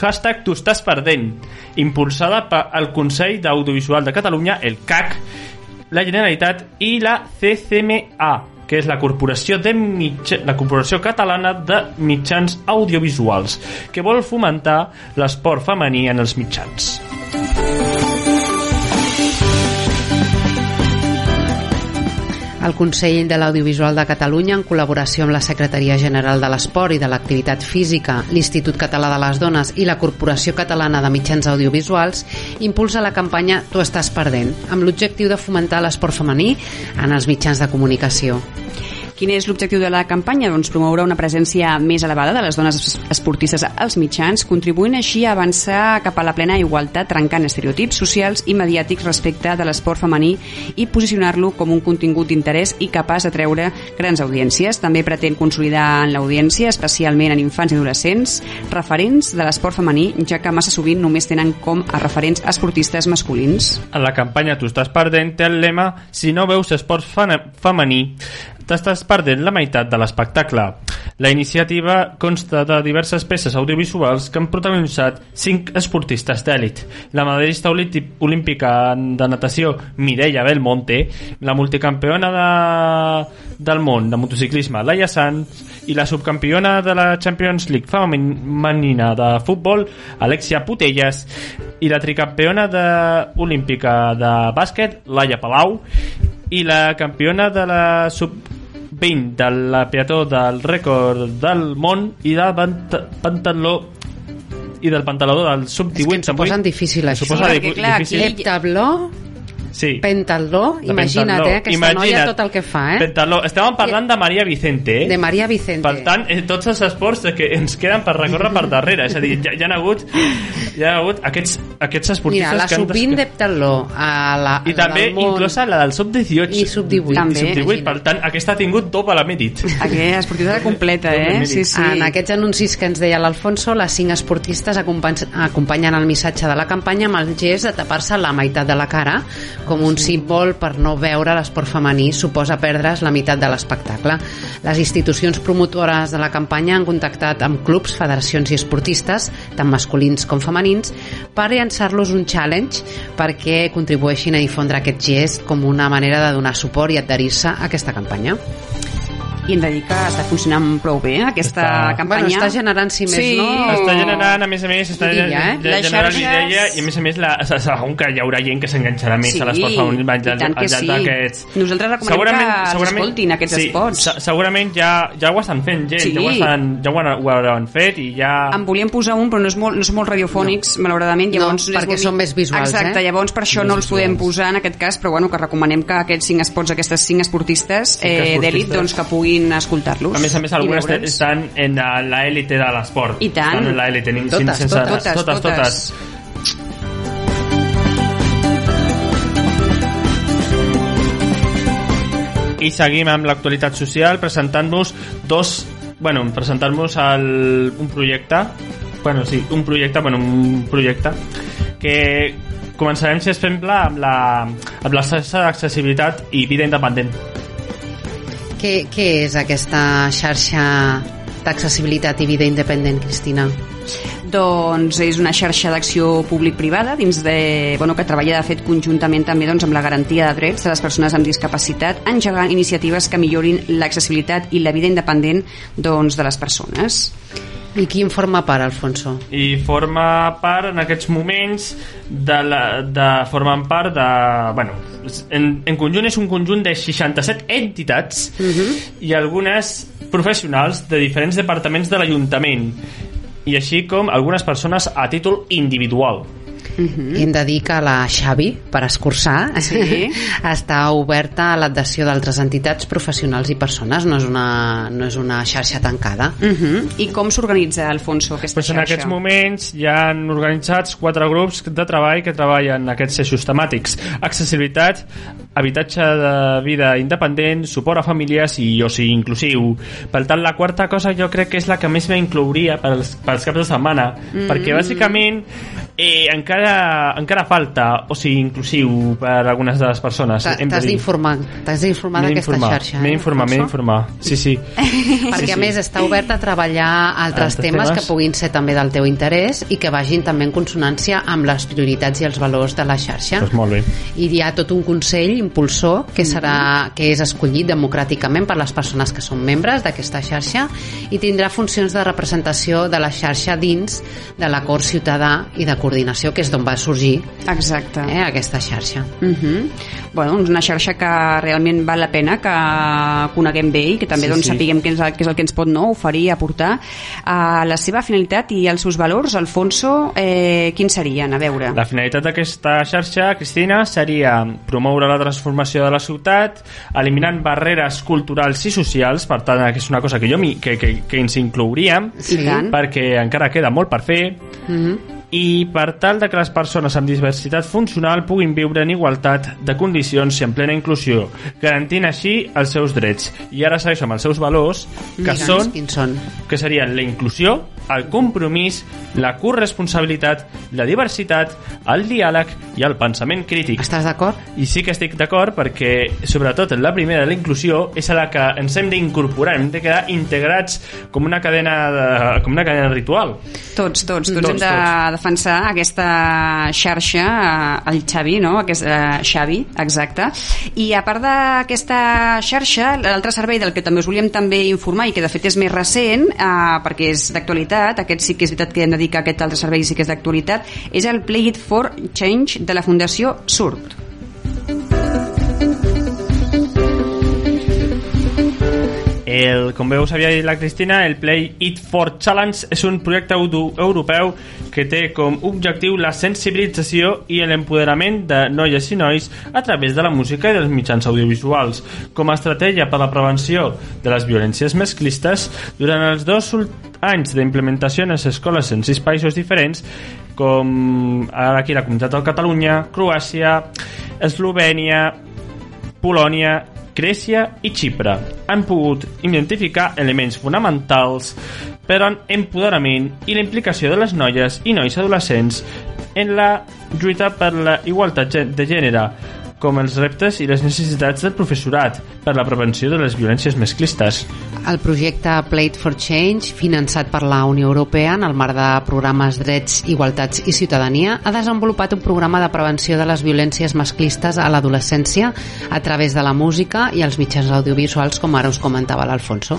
hashtag tu estàs perdent impulsada pel Consell d'Audiovisual de Catalunya el CAC la Generalitat i la CCMA que és la Corporació, de Mitja... la Corporació Catalana de Mitjans Audiovisuals, que vol fomentar l'esport femení en els mitjans. El Consell de l'Audiovisual de Catalunya, en col·laboració amb la Secretaria General de l'Esport i de l'Activitat Física, l'Institut Català de les Dones i la Corporació Catalana de Mitjans Audiovisuals, impulsa la campanya Tu estàs perdent, amb l'objectiu de fomentar l'esport femení en els mitjans de comunicació. Quin és l'objectiu de la campanya? Doncs promoure una presència més elevada de les dones esportistes als mitjans, contribuint així a avançar cap a la plena igualtat, trencant estereotips socials i mediàtics respecte de l'esport femení i posicionar-lo com un contingut d'interès i capaç d'atreure grans audiències. També pretén consolidar en l'audiència, especialment en infants i adolescents, referents de l'esport femení, ja que massa sovint només tenen com a referents esportistes masculins. En la campanya Tu estàs perdent té el lema Si no veus esport femení, t'estàs perdent la meitat de l'espectacle. La iniciativa consta de diverses peces audiovisuals que han protagonitzat cinc esportistes d'èlit. La medallista olímpi- olímpica de natació Mireia Belmonte, la multicampiona de, del món de motociclisme Laia Sanz i la subcampiona de la Champions League femenina de futbol Alexia Putellas i la tricampiona de, olímpica de bàsquet Laia Palau i la campiona de la sub-20 de la peató del rècord del món i del pant pantaló i del pantaló del sub-18 És que posen difícil, això. Suposa perquè, clar, difícil. aquí- Heptabló, sí. pentatló, De imagina't, pentatló. eh, aquesta Imagina't. noia tot el que fa, eh? Pentaló. Estàvem parlant de Maria Vicente, eh? De Maria Vicente. Per tant, eh, tots els esports que ens queden per recórrer per darrere. És a dir, ja, ja han hagut, ja han hagut aquests, aquests esportistes Mira, la que han... sub-20 d'heptatló, a la, I la també món, inclosa la del sub-18. I sub-18. També. Sub-18, Imagina't. per tant, aquesta ha tingut doble mèrit. Aquesta esportista completa, eh? Sí, sí. En aquests anuncis que ens deia l'Alfonso, les cinc esportistes acompanyen el missatge de la campanya amb el gest de tapar-se la meitat de la cara, com un símbol per no veure l'esport femení suposa perdre's la meitat de l'espectacle. Les institucions promotores de la campanya han contactat amb clubs, federacions i esportistes, tant masculins com femenins, per llançar-los un challenge perquè contribueixin a difondre aquest gest com una manera de donar suport i adherir-se a aquesta campanya. I hem de dir que està funcionant prou bé, aquesta Està- campanya. Bueno, està generant, si més sí. no, Està generant, a més a més, està Idea, eh? generant xarxes- idea i a més a més la, segur que hi haurà gent que s'enganxarà més Sí, a l'esport femení al que sí. d'aquests. Nosaltres recomanem que s'escoltin aquests sí, esports. se- segurament ja, ja ho estan fent gent, Sí. ja, ho, estan, ja ho, han, ho hauran fet i ja... En volíem posar un, però no, és molt, no són molt radiofònics, no. malauradament. No, Llavors, les perquè són més visuals, Exacte, eh? llavors per això no els podem posar en aquest cas, però bueno, que recomanem que aquests cinc esports, aquestes cinc esportistes eh, d'èlit, doncs que puguin escoltar-los. A més a més, algunes estan en la- l'élite de l'esport. I tant. Estan en l'élite. nin- Totes, sense- totes, totes, totes. totes. I seguim amb l'actualitat social presentant-nos dos... Bueno, presentant-nos el- un projecte bueno, sí, un projecte, bueno, un projecte que començarem, si es sembla, amb la, amb la xarxa d'accessibilitat i vida independent. Què, què és aquesta xarxa d'accessibilitat i vida independent, Cristina? doncs és una xarxa d'acció públic-privada dins de, bueno, que treballa de fet conjuntament també doncs, amb la garantia de drets de les persones amb discapacitat engegant iniciatives que millorin l'accessibilitat i la vida independent doncs, de les persones. I qui en forma part, Alfonso? i forma part en aquests moments de, la, de formen part de bueno, en, en conjunt és un conjunt de 67 entitats i algunes professionals de diferents departaments de l'Ajuntament. I així com algunes persones a títol individual I hem de dir que la Xavi, per escurçar, Sí. està oberta a l'adhesió d'altres entitats professionals i persones, no és una, no és una xarxa tancada. Uh -huh. I com s'organitza, Alfonso, aquesta pues en xarxa? aquests moments hi han organitzats quatre grups de treball que treballen aquests eixos temàtics accessibilitat, habitatge de vida independent, suport a famílies i oci inclusiu. Per tant, la quarta cosa jo crec que és la que més m'inclouria pels, pels caps de setmana, Mm. perquè bàsicament eh, encara, encara falta oci inclusiu per algunes de les persones. T'has d'informar, t'has d'informar M'he d'aquesta xarxa. M'he eh, d'informar, m'he d'informar. Sí, sí. Perquè sí, a més està obert a treballar altres Altres temes, temes. que puguin ser també del teu interès i que vagin també en consonància amb les prioritats i els valors de la xarxa. Pues molt bé. I hi ha tot un consell impulsor que, serà, que és escollit democràticament per les persones que són membres d'aquesta xarxa i tindrà funcions de representació de la xarxa dins de l'acord ciutadà i de coordinació, que és d'on va sorgir Exacte. eh, aquesta xarxa. Uh -huh. bueno, doncs una xarxa que realment val la pena que coneguem bé i que també Sí, doncs, sí. sapiguem què és, el, què és el que ens pot no, oferir, aportar a la seva finalitat i els seus valors, Alfonso, eh, quins serien? A veure. La finalitat d'aquesta xarxa, Cristina, seria promoure la transformació de la ciutat, eliminant barreres culturals i socials, per tant, que és una cosa que jo mi, que, que, que ens inclouríem, tant. perquè encara queda molt per fer, Mhm. I per tal de que les persones amb diversitat funcional puguin viure en igualtat de condicions i en plena inclusió, garantint així els seus drets. I ara segueixo amb els seus valors, que Digue'ns són Quins són? que serien la inclusió, el compromís, la corresponsabilitat, la diversitat, el diàleg i el pensament crític. Estàs d'acord? I sí que estic d'acord perquè, sobretot la primera, la inclusió, és a la que ens hem d'incorporar, hem de quedar integrats com una cadena, de, com una cadena ritual. Tots, tots, tots, Tots, hem de tots. defensar aquesta xarxa, eh, el Xavi, no? Aquest, eh, Xavi, exacte. I a part d'aquesta xarxa, l'altre servei del que també us volíem també informar i que de fet és més recent, eh, perquè és d'actualitat, aquest sí que és veritat que hem de dir que aquest altre servei sí que és d'actualitat, és el Play It for Change de la Fundació SURT. El, com bé us havia dit la Cristina, el Play It for Challenge és un projecte euro- europeu que té com objectiu la sensibilització i l'empoderament de noies i nois a través de la música i dels mitjans audiovisuals. Com a estratègia per a la prevenció de les violències masclistes, durant els dos anys d'implementació en les escoles en sis països diferents, com ara aquí la Comunitat de Catalunya, Croàcia, Eslovènia, Polònia, Grècia i Xipre. Han pogut identificar elements fonamentals per a empoderament i la implicació de les noies i nois adolescents en la lluita per la igualtat de gènere, com els reptes i les necessitats del professorat per la prevenció de les violències masclistes. El projecte Plate for Change, finançat per la Unió Europea en el marc de programes Drets, Igualtats i Ciutadania, ha desenvolupat un programa de prevenció de les violències masclistes a l'adolescència a través de la música i els mitjans audiovisuals, com ara us comentava l'Alfonso.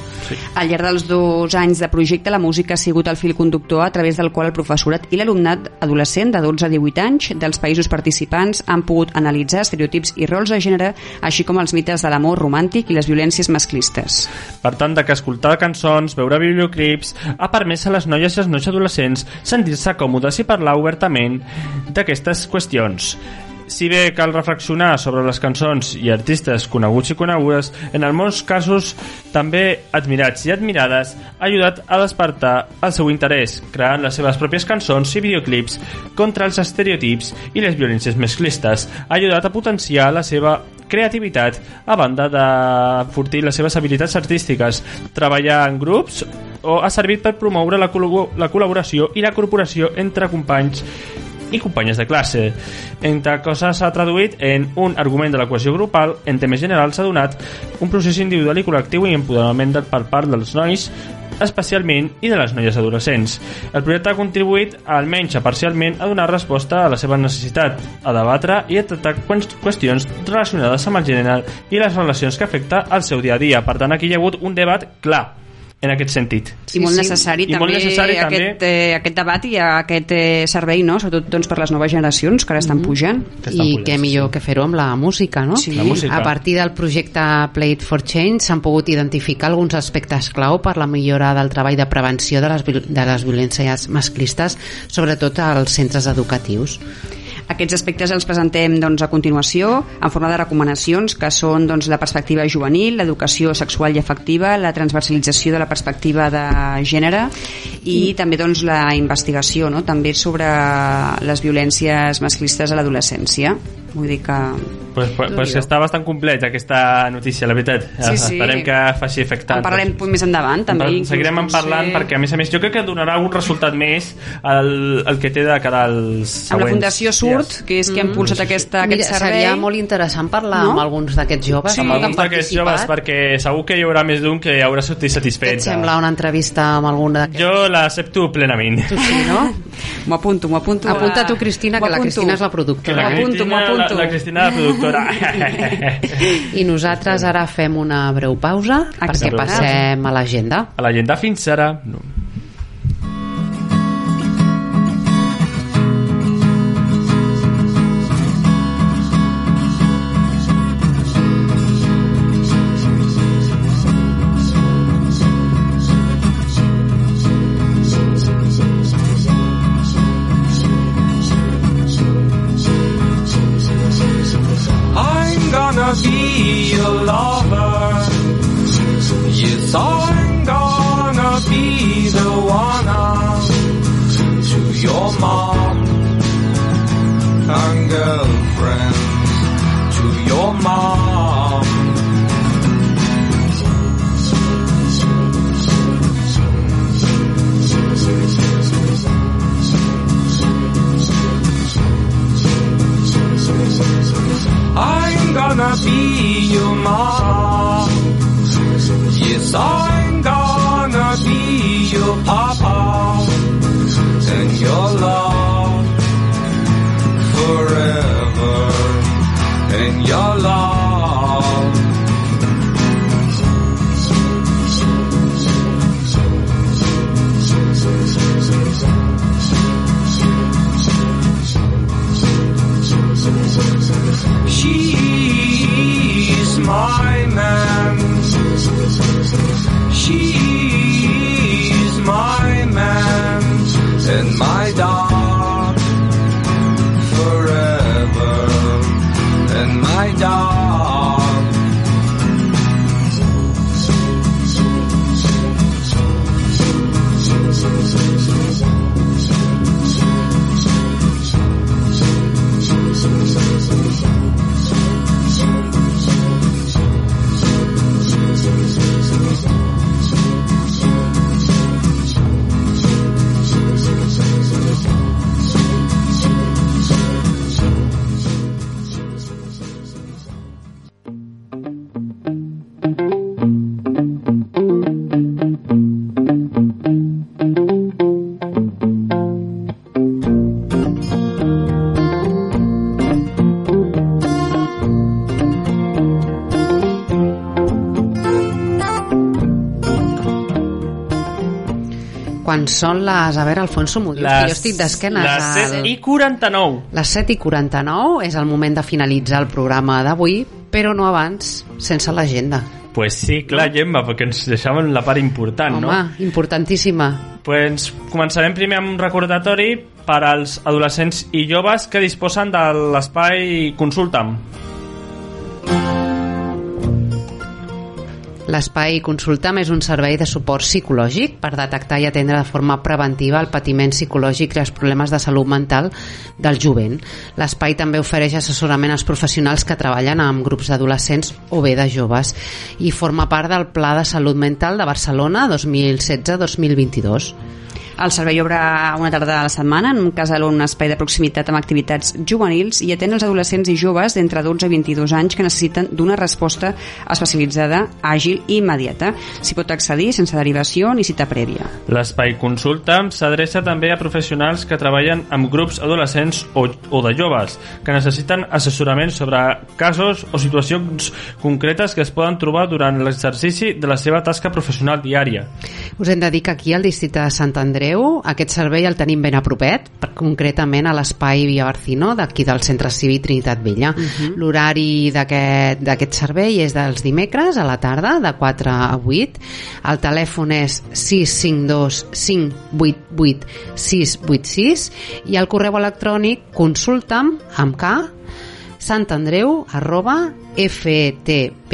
Al llarg dels dos anys de projecte, la música ha sigut el fil conductor a través del qual el professorat i l'alumnat adolescent de 12 a 18 anys dels països participants han pogut analitzar estereotips i rols de gènere, així com els mites de l'amor romàntic i les violències masclistes. Per tant, de que escoltar cançons, veure videoclips, ha permès a les noies i els nois adolescents sentir-se còmodes i parlar obertament d'aquestes qüestions. Si bé cal reflexionar sobre les cançons i artistes coneguts i conegudes, en molts casos també admirats i admirades, ha ajudat a despertar el seu interès, creant les seves pròpies cançons i videoclips contra els estereotips i les violències masclistes. Ha ajudat a potenciar la seva creativitat a banda d'enfortir les seves habilitats artístiques, treballar en grups o ha servit per promoure la, col·lo- la col·laboració i la corporació entre companys i companyes de classe. Entre coses s'ha traduït en un argument de la cohesió grupal, en temes generals s'ha donat un procés individual i col·lectiu i empoderament de- per part dels nois especialment, i de les noies adolescents. El projecte ha contribuït, almenys parcialment, a donar resposta a la seva necessitat, a debatre i a tractar qües- qüestions relacionades amb el gènere i les relacions que afecta al seu dia a dia. Per tant, aquí hi ha hagut un debat clar en aquest sentit. I molt necessari I també, molt necessari aquest, també. Eh, aquest debat i aquest eh, servei, no? sobretot doncs, per les noves generacions que ara estan pujant. Que estan I pujant, què millor que fer-ho amb la música, no? Sí. La música. A partir del projecte Play It for Change s'han pogut identificar alguns aspectes clau per la millora del treball de prevenció de les, de les violències masclistes, sobretot als centres educatius. Aquests aspectes els presentem doncs, a continuació en forma de recomanacions que són doncs, la perspectiva juvenil, l'educació sexual i afectiva, la transversalització de la perspectiva de gènere i també doncs, la investigació no? també sobre les violències masclistes a l'adolescència. Vull dir que... Pues, pues, pues està bastant completa aquesta notícia, la veritat. Sí, sí. Esperem que faci efecte. En parlarem més endavant també. En seguirem en parlant perquè a més a més jo crec que donarà un resultat més el, el que té de cara als següents Amb la Fundació Surt, dies. que és qui ha impulsat aquesta, aquest Mira, servei. seria molt interessant parlar No? amb alguns d'aquests joves amb que han alguns d'aquests joves perquè segur que hi haurà més d'un que haurà sortit Què satisfet et sembla una entrevista amb algun d'aquests? jo l'accepto plenament Tu sí, no? M'ho apunto, m'ho apunto. Apunta tu, Cristina, m'ho que la apunto. Cristina és la que productora. la M'ho apunto, Cristina, la, la Cristina la productora I nosaltres ara fem una breu pausa perquè Exacte. passem a l'agenda. a l'agenda fins ara no. Són les... A veure, Alfonso, m'ho dius, que jo estic d'esquenes. les al- 7 i 49 Les 7 i 49 és el moment de finalitzar el programa d'avui, però no abans, sense l'agenda. Pues sí, clar, Gemma, perquè ens deixaven la part important, Home, no? importantíssima. Pues començarem primer amb un recordatori per als adolescents i joves que disposen de l'espai Consulta'm. L'espai Consultam és un servei de suport psicològic per detectar i atendre de forma preventiva el patiment psicològic i els problemes de salut mental del jovent. L'espai també ofereix assessorament als professionals que treballen amb grups d'adolescents o bé de joves i forma part del Pla de Salut Mental de Barcelona 2016-2022. El servei obre una tarda a la setmana en un casal o un espai de proximitat amb activitats juvenils i atén els adolescents i joves d'entre 12 i 22 anys que necessiten d'una resposta especialitzada, àgil i immediata. S'hi pot accedir sense derivació ni cita prèvia. L'espai consulta s'adreça també a professionals que treballen amb grups adolescents o, o de joves que necessiten assessorament sobre casos o situacions concretes que es poden trobar durant l'exercici de la seva tasca professional diària. Us hem de dir que aquí al districte de Sant Andreu aquest servei el tenim ben a propet, concretament a l'espai Via Barcino d'aquí del Centre Cívic Trinitat Vella. Uh -huh. L'horari d'aquest servei és dels dimecres a la tarda, de 4 a 8. El telèfon és 652 588 686 i el correu electrònic consulta'm amb K santandreu arroba ftpalta.org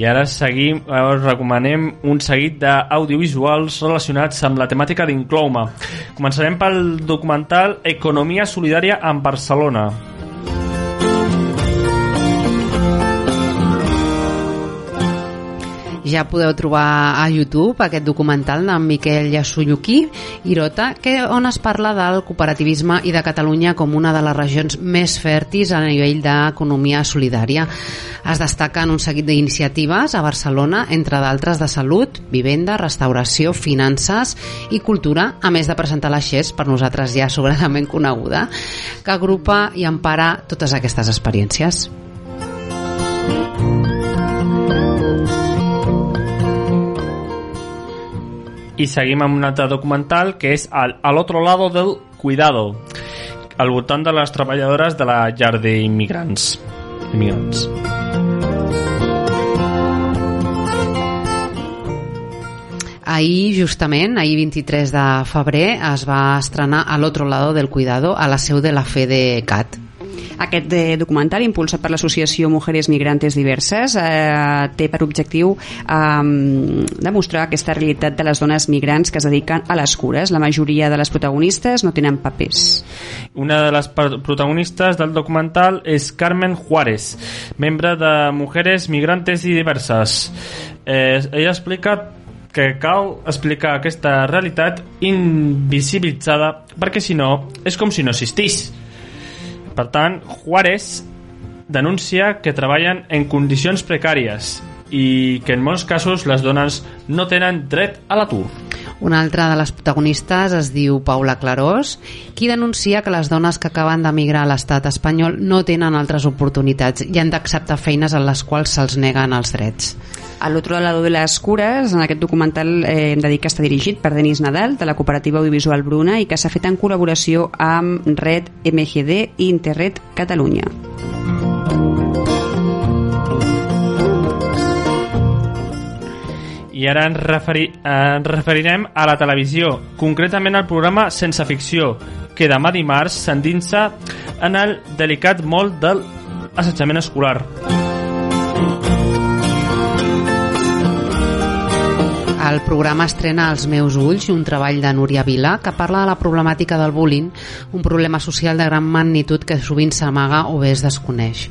I ara seguim, ara us recomanem un seguit d'audiovisuals relacionats amb la temàtica d'Inclouma. Començarem pel documental Economia Solidària en Barcelona. Ja podeu trobar a YouTube aquest documental d'en Miquel Yasuyuki Irota, que, on es parla del cooperativisme i de Catalunya com una de les regions més fèrtils a nivell d'economia solidària. Es destaquen un seguit d'iniciatives a Barcelona, entre d'altres de salut, vivenda, restauració, finances i cultura, a més de presentar la XES, per nosaltres ja sobradament coneguda, que agrupa i empara totes aquestes experiències. I seguim amb un altre documental que és al, al otro lado del cuidado, al voltant de les treballadores de la llar d'immigrants. Immigrants. Ahir, justament, ahir 23 de febrer, es va estrenar a l'Otro lado del cuidado a la seu de la FEDECAT. Aquest eh, documental, impulsat per l'associació Mujeres Migrantes Diverses, eh, té per objectiu eh, demostrar aquesta realitat de les dones migrants que es dediquen a les cures. La majoria de les protagonistes no tenen papers. Una de les protagonistes del documental és Carmen Juárez, membre de Mujeres Migrantes i Diverses. Eh, ella explica que cal explicar aquesta realitat invisibilitzada perquè si no és com si no existís. Per tant, Juárez denuncia que treballen en condicions precàries i que en molts casos les dones no tenen dret a l'atur. Una altra de les protagonistes es diu Paula Clarós, qui denuncia que les dones que acaben d'emigrar a l'estat espanyol no tenen altres oportunitats i han d'acceptar feines en les quals se'ls neguen els drets. A l'altre lado de les cures, en aquest documental eh, hem de dir que està dirigit per Denis Nadal, de la cooperativa audiovisual Bruna, i que s'ha fet en col·laboració amb Red MGD i Interred Catalunya. I ara ens, referi ens referirem a la televisió, concretament al programa Sense Ficció, que demà dimarts s'endinsa en el delicat molt del assetjament escolar. El programa estrena Els meus ulls, un treball de Núria Vila que parla de la problemàtica del bullying, un problema social de gran magnitud que sovint s'amaga o bé es desconeix.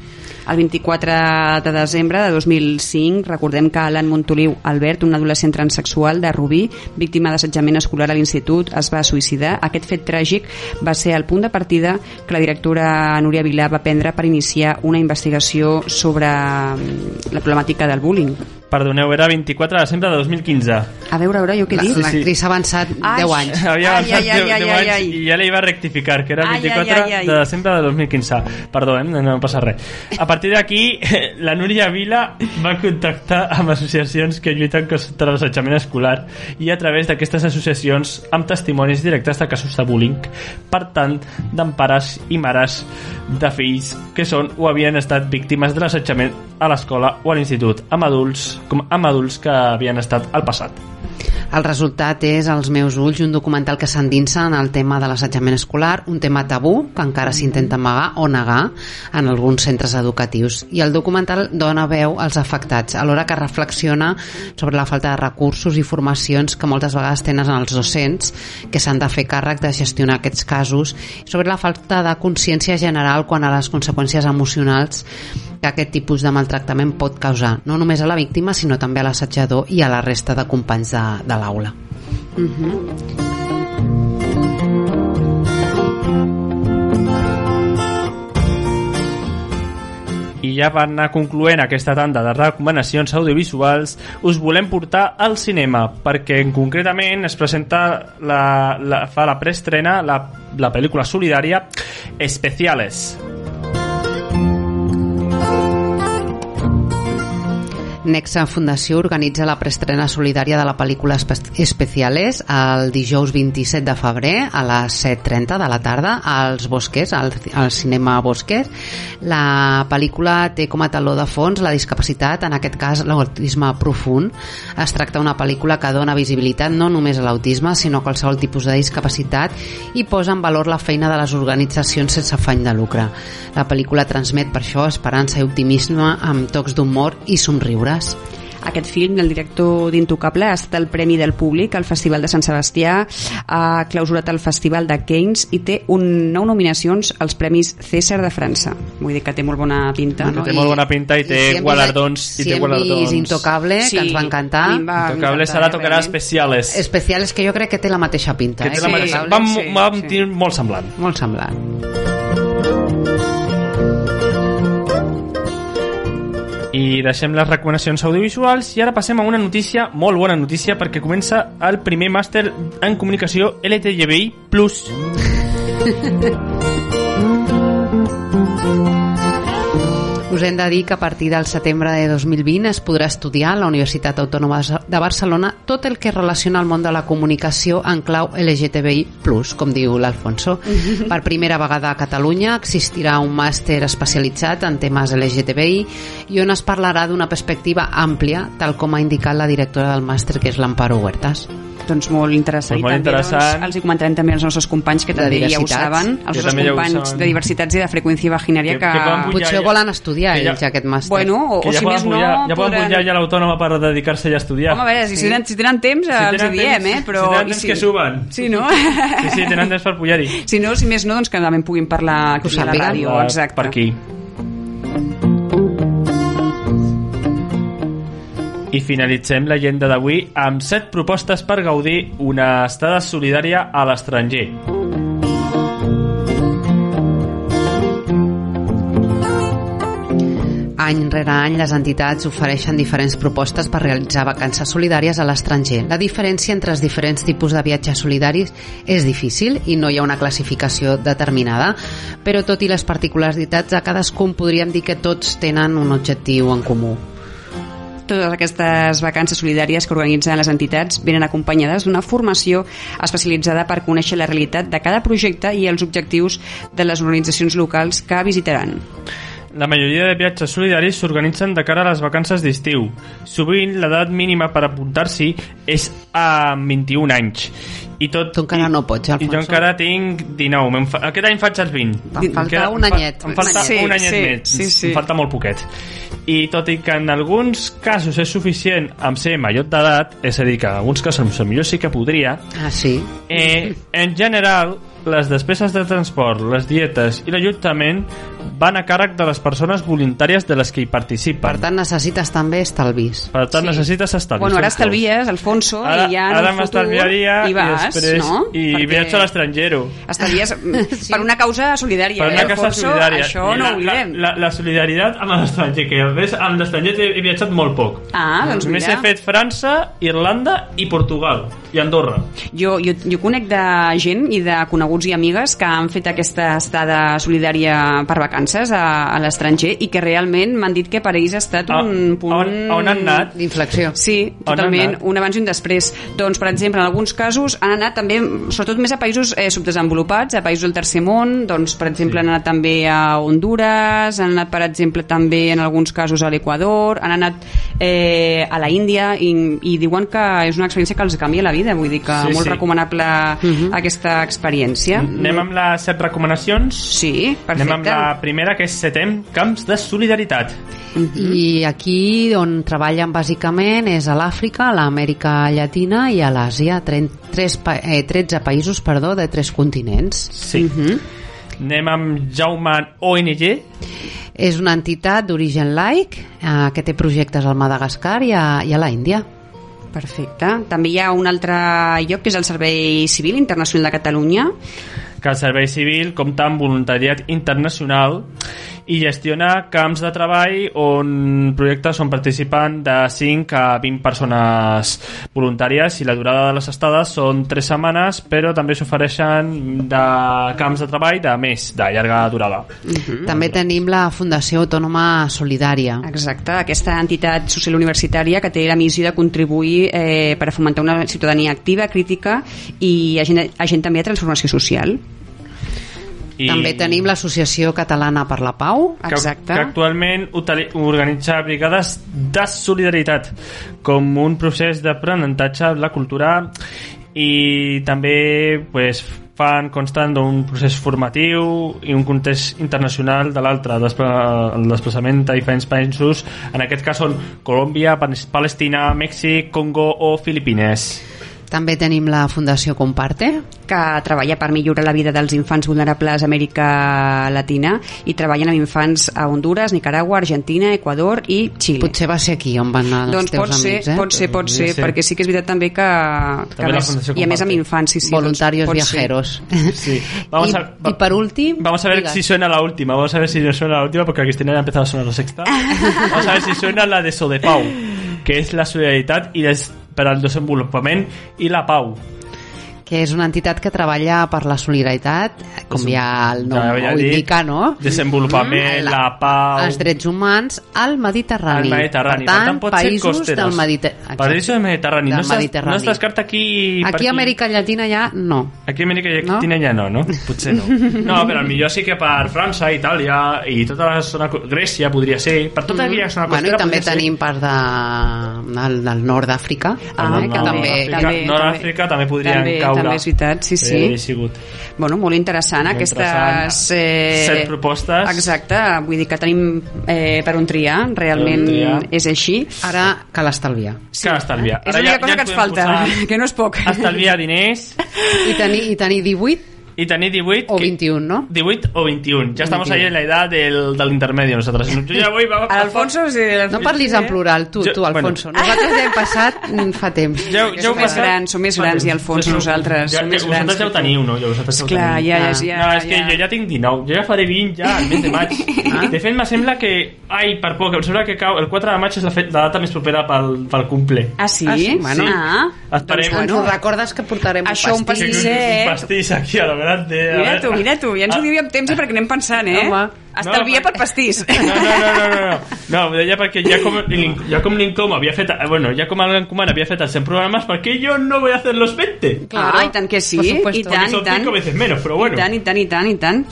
El 24 de desembre de 2005, recordem que Alan Montoliu Albert, un adolescent transexual de Rubí, víctima d'assetjament escolar a l'institut, es va suïcidar. Aquest fet tràgic va ser el punt de partida que la directora Núria Vilà va prendre per iniciar una investigació sobre mm, la problemàtica del bullying. Perdoneu, era 24 de desembre de 2015. A veure, a veure, jo què he dit? L'actriz ha avançat Ai. 10 anys. Havia Ai, avançat ai, ai, 10, ai, 10 ai, anys ai. i ja li va rectificar, que era el Ai, ai, 24 ai, ai. de desembre de 2015. Perdó, eh? no passa res. A partir d'aquí, la Núria Vila va contactar amb associacions que lluiten contra l'assetjament escolar i a través d'aquestes associacions amb testimonis directes de casos de bullying, per tant, d'empares i mares de fills que són o havien estat víctimes de l'assetjament a l'escola o a l'institut, amb adults, com amb adults que havien estat al passat. El resultat és, als meus ulls, un documental que s'endinsa en el tema de l'assetjament escolar, un tema tabú que encara s'intenta amagar o negar en alguns centres educatius. I el documental dona veu als afectats, alhora que reflexiona sobre la falta de recursos i formacions que moltes vegades tenen els docents que s'han de fer càrrec de gestionar aquests casos, sobre la falta de consciència general quan a les conseqüències emocionals que aquest tipus de maltractament pot causar, no només a la víctima, sinó també a l'assetjador i a la resta de companys de, de l'aula. I ja per anar concloent aquesta tanda de recomanacions audiovisuals, us volem portar al cinema, perquè en concretament es presenta la, la, fa la preestrena la, la pel·lícula solidària Especiales. Nexa Fundació organitza la preestrena solidària de la pel·lícula Espe- Especiales el dijous 27 de febrer a les 7.30 de la tarda als Bosques, al, al cinema Bosques. La pel·lícula té com a taló de fons la discapacitat, en aquest cas l'autisme profund. Es tracta d'una pel·lícula que dona visibilitat no només a l'autisme, sinó a qualsevol tipus de discapacitat i posa en valor la feina de les organitzacions sense afany de lucre. La pel·lícula transmet per això esperança i optimisme amb tocs d'humor i somriures. Aquest film del director d'Intocable ha estat el Premi del Públic al Festival de Sant Sebastià, ha clausurat el Festival de Cannes i té un, nou nominacions als Premis César de França. Vull dir que té molt bona pinta. Que té molt bona pinta i té si guardons. vist- i si té vist Intocable, que ens va encantar. va Intocable serà tocarà especiales. Especiales que jo crec que té la mateixa pinta. que eh? té la sí, mateixa... sí, Va, sí, va sí. sí. molt semblant. Molt semblant. I deixem les recomanacions audiovisuals i ara passem a una notícia, molt bona notícia, perquè comença el primer màster en comunicació LTGBI+. Us hem de dir que a partir del setembre de 2020 es podrà estudiar a la Universitat Autònoma de Barcelona tot el que relaciona el món de la comunicació en clau LGTBI+, com diu l'Alfonso. Per primera vegada a Catalunya existirà un màster especialitzat en temes LGTBI i on es parlarà d'una perspectiva àmplia, tal com ha indicat la directora del màster, que és l'Amparo Huertas. Doncs molt interessant. Doncs molt I també, interessant. Doncs, els hi comentarem també als nostres companys que De també ja ho saben, els nostres també ja companys saben. de diversitats i de freqüència vaginària Que- que... que Potser ja- volen estudiar que ja- ells aquest màster. Bueno, o, que o ja si més no... pujar, ja poden podran- pujar ja l'autònoma per dedicar-se ja a estudiar. Home, a veure, si, Sí. tenen, si tenen temps, Si els tenen hi diem, temps- eh? Però, si tenen temps que suben. Sí, no? Sí, sí, tenen temps per pujar-hi. Si no, si més no, doncs que també puguin parlar aquí a la ràdio, Ah, exacte. Per aquí. I finalitzem la llegenda d'avui amb set propostes per gaudir una estada solidària a l'estranger. Any rere any, les entitats ofereixen diferents propostes per realitzar vacances solidàries a l'estranger. La diferència entre els diferents tipus de viatges solidaris és difícil i no hi ha una classificació determinada, però tot i les particularitats de cadascun podríem dir que tots tenen un objectiu en comú. Totes aquestes vacances solidàries que organitzen les entitats venen acompanyades d'una formació especialitzada per conèixer la realitat de cada projecte i els objectius de les organitzacions locals que visitaran. La majoria de viatges solidaris s'organitzen de cara a les vacances d'estiu. Sovint l'edat mínima per apuntar-s'hi és a 21 anys. I tot, Tu encara i, no pots, I Alfonso. jo encara tinc 19. Me'n Fa, aquest any faig els 20. Em falta queda- un anyet. Em falta Sí, un anyet sí, més. sí, sí. Em falta molt poquet. I tot i que en alguns casos és suficient amb ser major d'edat, és a dir, que en alguns casos millor sí que podria, Ah, sí? Eh, en general, les despeses de transport, les dietes i l'allotjament van a càrrec de les persones voluntàries de les que hi participen. Per tant, necessites també estalvis. Per tant Sí. necessites estalvi. Bueno, ara estalvies, Alfonso, Ara, i ja en ara un futur m'estalviaria hi i vas, després no? i Perquè viatjo a l'estranger. Estalvies sí. per una causa solidària, Per eh, una casa Alfonso? solidària. Això I no la, ho oblidem. La, la, la solidaritat amb l'estranger, que a més amb l'estranger he, he viatjat molt poc. Ah, doncs Només mira. he fet França, Irlanda i Portugal. I Andorra. Jo, jo, jo conec de gent i de coneguts i amigues que han fet aquesta estada solidària per vacances a, a l'estranger i que realment m'han dit que per ells ha estat A- un punt... on- on han anat? D'inflexió. Sí, totalment, un abans i un després. Doncs, per exemple, en alguns casos han anat també, sobretot més a països eh, subdesenvolupats, a països del tercer món, doncs, per exemple, han anat també a Honduras, han anat, per exemple, també en alguns casos a l'Equador, han anat eh, a la Índia i, i diuen que és una experiència que els canvia la vida, vull dir que Sí, molt sí. recomanable aquesta experiència. Anem amb les set recomanacions. Sí, perfecte. Anem amb la primera, que és setem camps de solidaritat. I aquí on treballen bàsicament és a l'Àfrica, a l'Amèrica Llatina i a l'Àsia, tres pa eh, 13 països perdó, de tres continents. Sí. Anem amb Jaume ONG. És una entitat d'origen laic eh, que té projectes al Madagascar i a, i a la Índia. Perfecte. També hi ha un altre lloc que és el Servei Civil Internacional de Catalunya, que el Servei Civil compta amb voluntariat internacional i gestiona camps de treball on projectes on participen de 5 a 20 persones voluntàries i la durada de les estades són 3 setmanes però també s'ofereixen de camps de treball de més, de llarga durada. També tenim la Fundació Autònoma Solidària. Exacte, aquesta entitat social universitària que té la missió de contribuir eh, per a fomentar una ciutadania activa, crítica i agent, agent també de transformació social. I També tenim l'Associació Catalana per la Pau. que, Exacte. que actualment utili- organitza brigades de solidaritat com un procés d'aprenentatge de la cultura i també pues, fan constant d'un procés formatiu i un context internacional de l'altre, el desplaçament a diferents països, en aquest cas són Colòmbia, Palestina, Mèxic, Congo o Filipines. També tenim la Fundació Comparte. que treballa per millorar la vida dels infants vulnerables a Amèrica Latina i treballen amb infants a Honduras, Nicaragua, Argentina, Equador i Xile. Potser va ser aquí on van anar els doncs teus pot ser, amics, eh? pot ser, pot ser, Sí, sí. perquè sí que és veritat també que, que També la més, Fundació i a més amb comparte. infants, sí, sí. Voluntarios doncs pot ser. viajeros. Sí. Vamos I, a, I per últim... Vamos a ver digues. si suena la última. Vamos a ver si no suena la última porque a Cristina ya ha empezado a sonar la sexta. Vamos a ver si suena la de Sodepau, que és la solidaritat i des, per al desenvolupament i la pau. Que és una entitat que treballa per la solidaritat, com ja el nom ja havia ho indica, no? Desenvolupament, Mm, la pau... Els drets humans al Mediterrani. al Mediterrani. Per tant, pot ser països costeros. del Mediterrani. Països del Mediterrani. Del no, Mediterrani. no es descarta aquí... per Aquí a Amèrica Llatina ja no. Aquí a Amèrica No? Llatina ja no, no? Potser no. No, però millor sí que per França, Itàlia i tota la zona... Grècia podria ser. Per tota aquella zona Mm-hmm. Bueno, i costera també podria ser. tenim part de, del, del nord d'Àfrica, Ah, eh, que no, també... Nord-Àfrica- també- Nord-Àfrica també podrien també, caure. També és veritat, sí, sí. Hauria sigut. Bueno, molt interessant, Molt aquestes... interessant. Eh, Set propostes. Exacte, vull dir que tenim eh, per on triar, realment on triar. és així. Ara cal estalviar. Sí. Que estalviar. És l'única cosa que ens falta, que no és poc. Estalviar diners I tenir, i tenir 18 y tenir 18 o que- 21, no? 18 o 21. Ya estamos 21. ahí en la edad del, del intermedio nosotros. Yo ya voy, va, va, Alfonso, sí, No parlis en plural, tu, Jo- tu, Alfonso. bueno. Nosaltres ja hem passat mm, fa temps. Ja, Som més grans, som més grans, i Alfonso, nosaltres, Ja, som més grans vosaltres ja que ho teniu, no? Ja, vosaltres Clar, ja, ja, Ah. ja, no, és que jo ja tinc 19, jo ja faré 20 ja al mes de maig. De fet, me sembla que... Ai, per poc, em sembla que cau, el 4 de maig és la, fe, la data més propera pel, pel cumple. Ah, sí? Ah, sí? Bueno, Sí. ah, Esperem. doncs, bueno, recordes que portarem Això, un un pastís? Un eh? pastís aquí a lo grande. a mira tu, mira tu, ja ens ho Ah. diu amb temps i perquè anem pensant, eh? Home. Estalvia No, per pastís. No, no, no, no, no, no. Ho deia perquè ja com, l'in- ja com l'Incom havia fet... eh, Bueno, ja com l'Encomana havia fet els 100 programes, ¿por qué yo no voy a hacer los 20? Claro. Ah, i tant que sí, i tant, i tant. 5 veces menos, però bueno. I tant, i tant, i tant, i tant.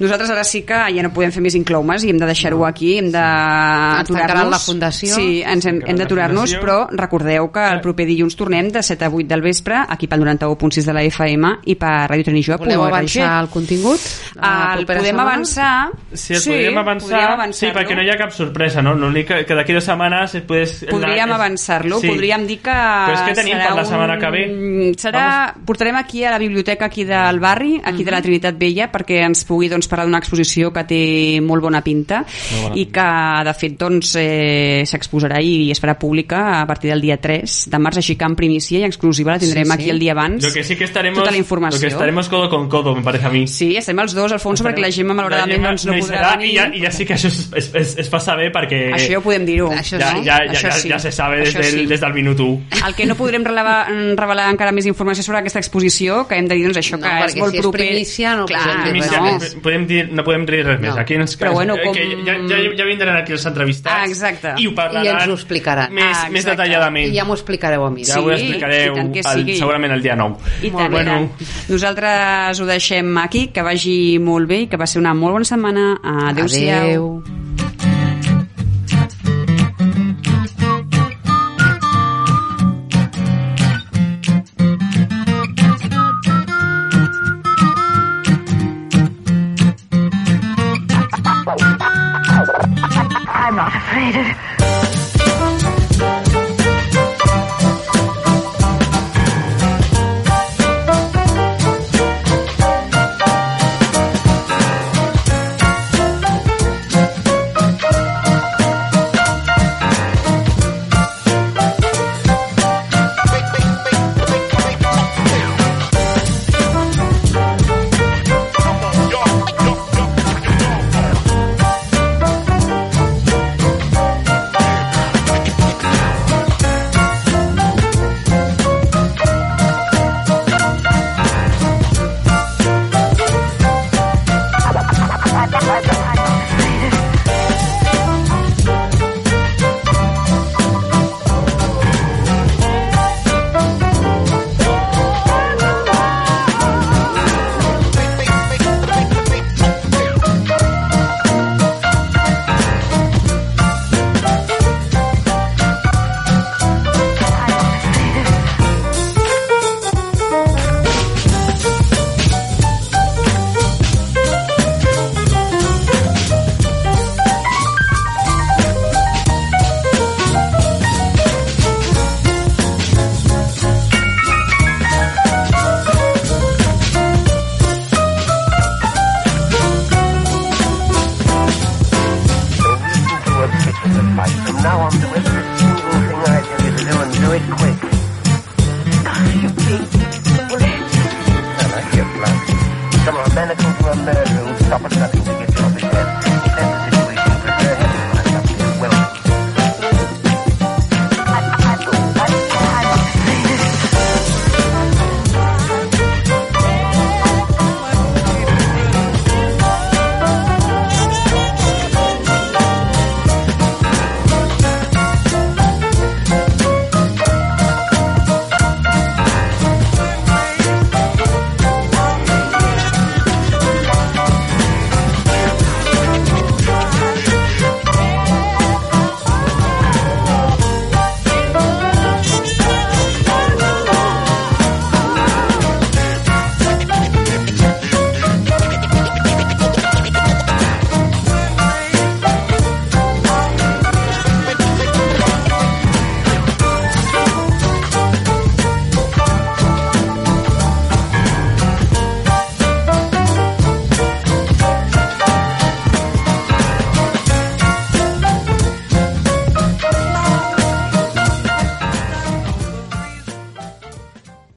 Nosaltres ara sí que ja no podem fer més incloumes i hem de deixar-ho aquí, hem d'aturar-nos. la fundació. Sí, ens hem, hem d'aturar-nos, però recordeu que el proper dilluns tornem de 7 a 8 del vespre, aquí pel 91.6 de la FM i per Radio Trenijoc. Voleu avançar el contingut? La El podem setmana? avançar. Sí, el podríem avançar, podríem sí, avançar-lo. perquè no hi ha cap sorpresa, no? L'únic que, que d'aquí dues setmanes pues, Podríem la- avançar-lo, podríem dir que Però és que tenim serà per la setmana que ve. Serà, portarem aquí a la biblioteca aquí del barri, aquí de la Trinitat Vella, perquè ens pugui doncs, parlar d'una exposició que té molt bona pinta bona i que, de fet, doncs, eh, s'exposarà i es farà pública a partir del dia 3 de març, així que en primícia i exclusiva la tindrem Sí, sí. aquí el dia abans. Lo que sí que estaremos, tota la informació. Lo que estaremos codo con codo, me parece a mí. Sí, estem els dos, Alfonso, perquè la Gemma malauradament doncs, no Gemma podrà podrà serà, i, ja, i ja sí que això es, es, es, es fa saber perquè Això ja ho podem dir-ho. Això ja, sí. ja, ja, Això ja, sí. ja se sabe des del, sí. des del minut 1. El que no podrem relevar, revelar encara més informació sobre aquesta exposició, que hem de dir doncs, això No, que és molt si és proper... primícia no Clar, podem dir res no. podem dir, no podem dir res més. No. Aquí ens, Però bueno, com- que ja, ja, ja vindran aquí els entrevistats Ah, exacte. i ho parlaran I ens ho explicaran. més, Ah, més detalladament. I ja m'ho explicareu a mi. ja ho Sí, explicareu tant que el, segurament el dia 9. I tant, tant. Nosaltres ho deixem aquí, que vagi molt bé i que va ser una molt bona setmana. Adéu-siau. Adéu. I'm not afraid of...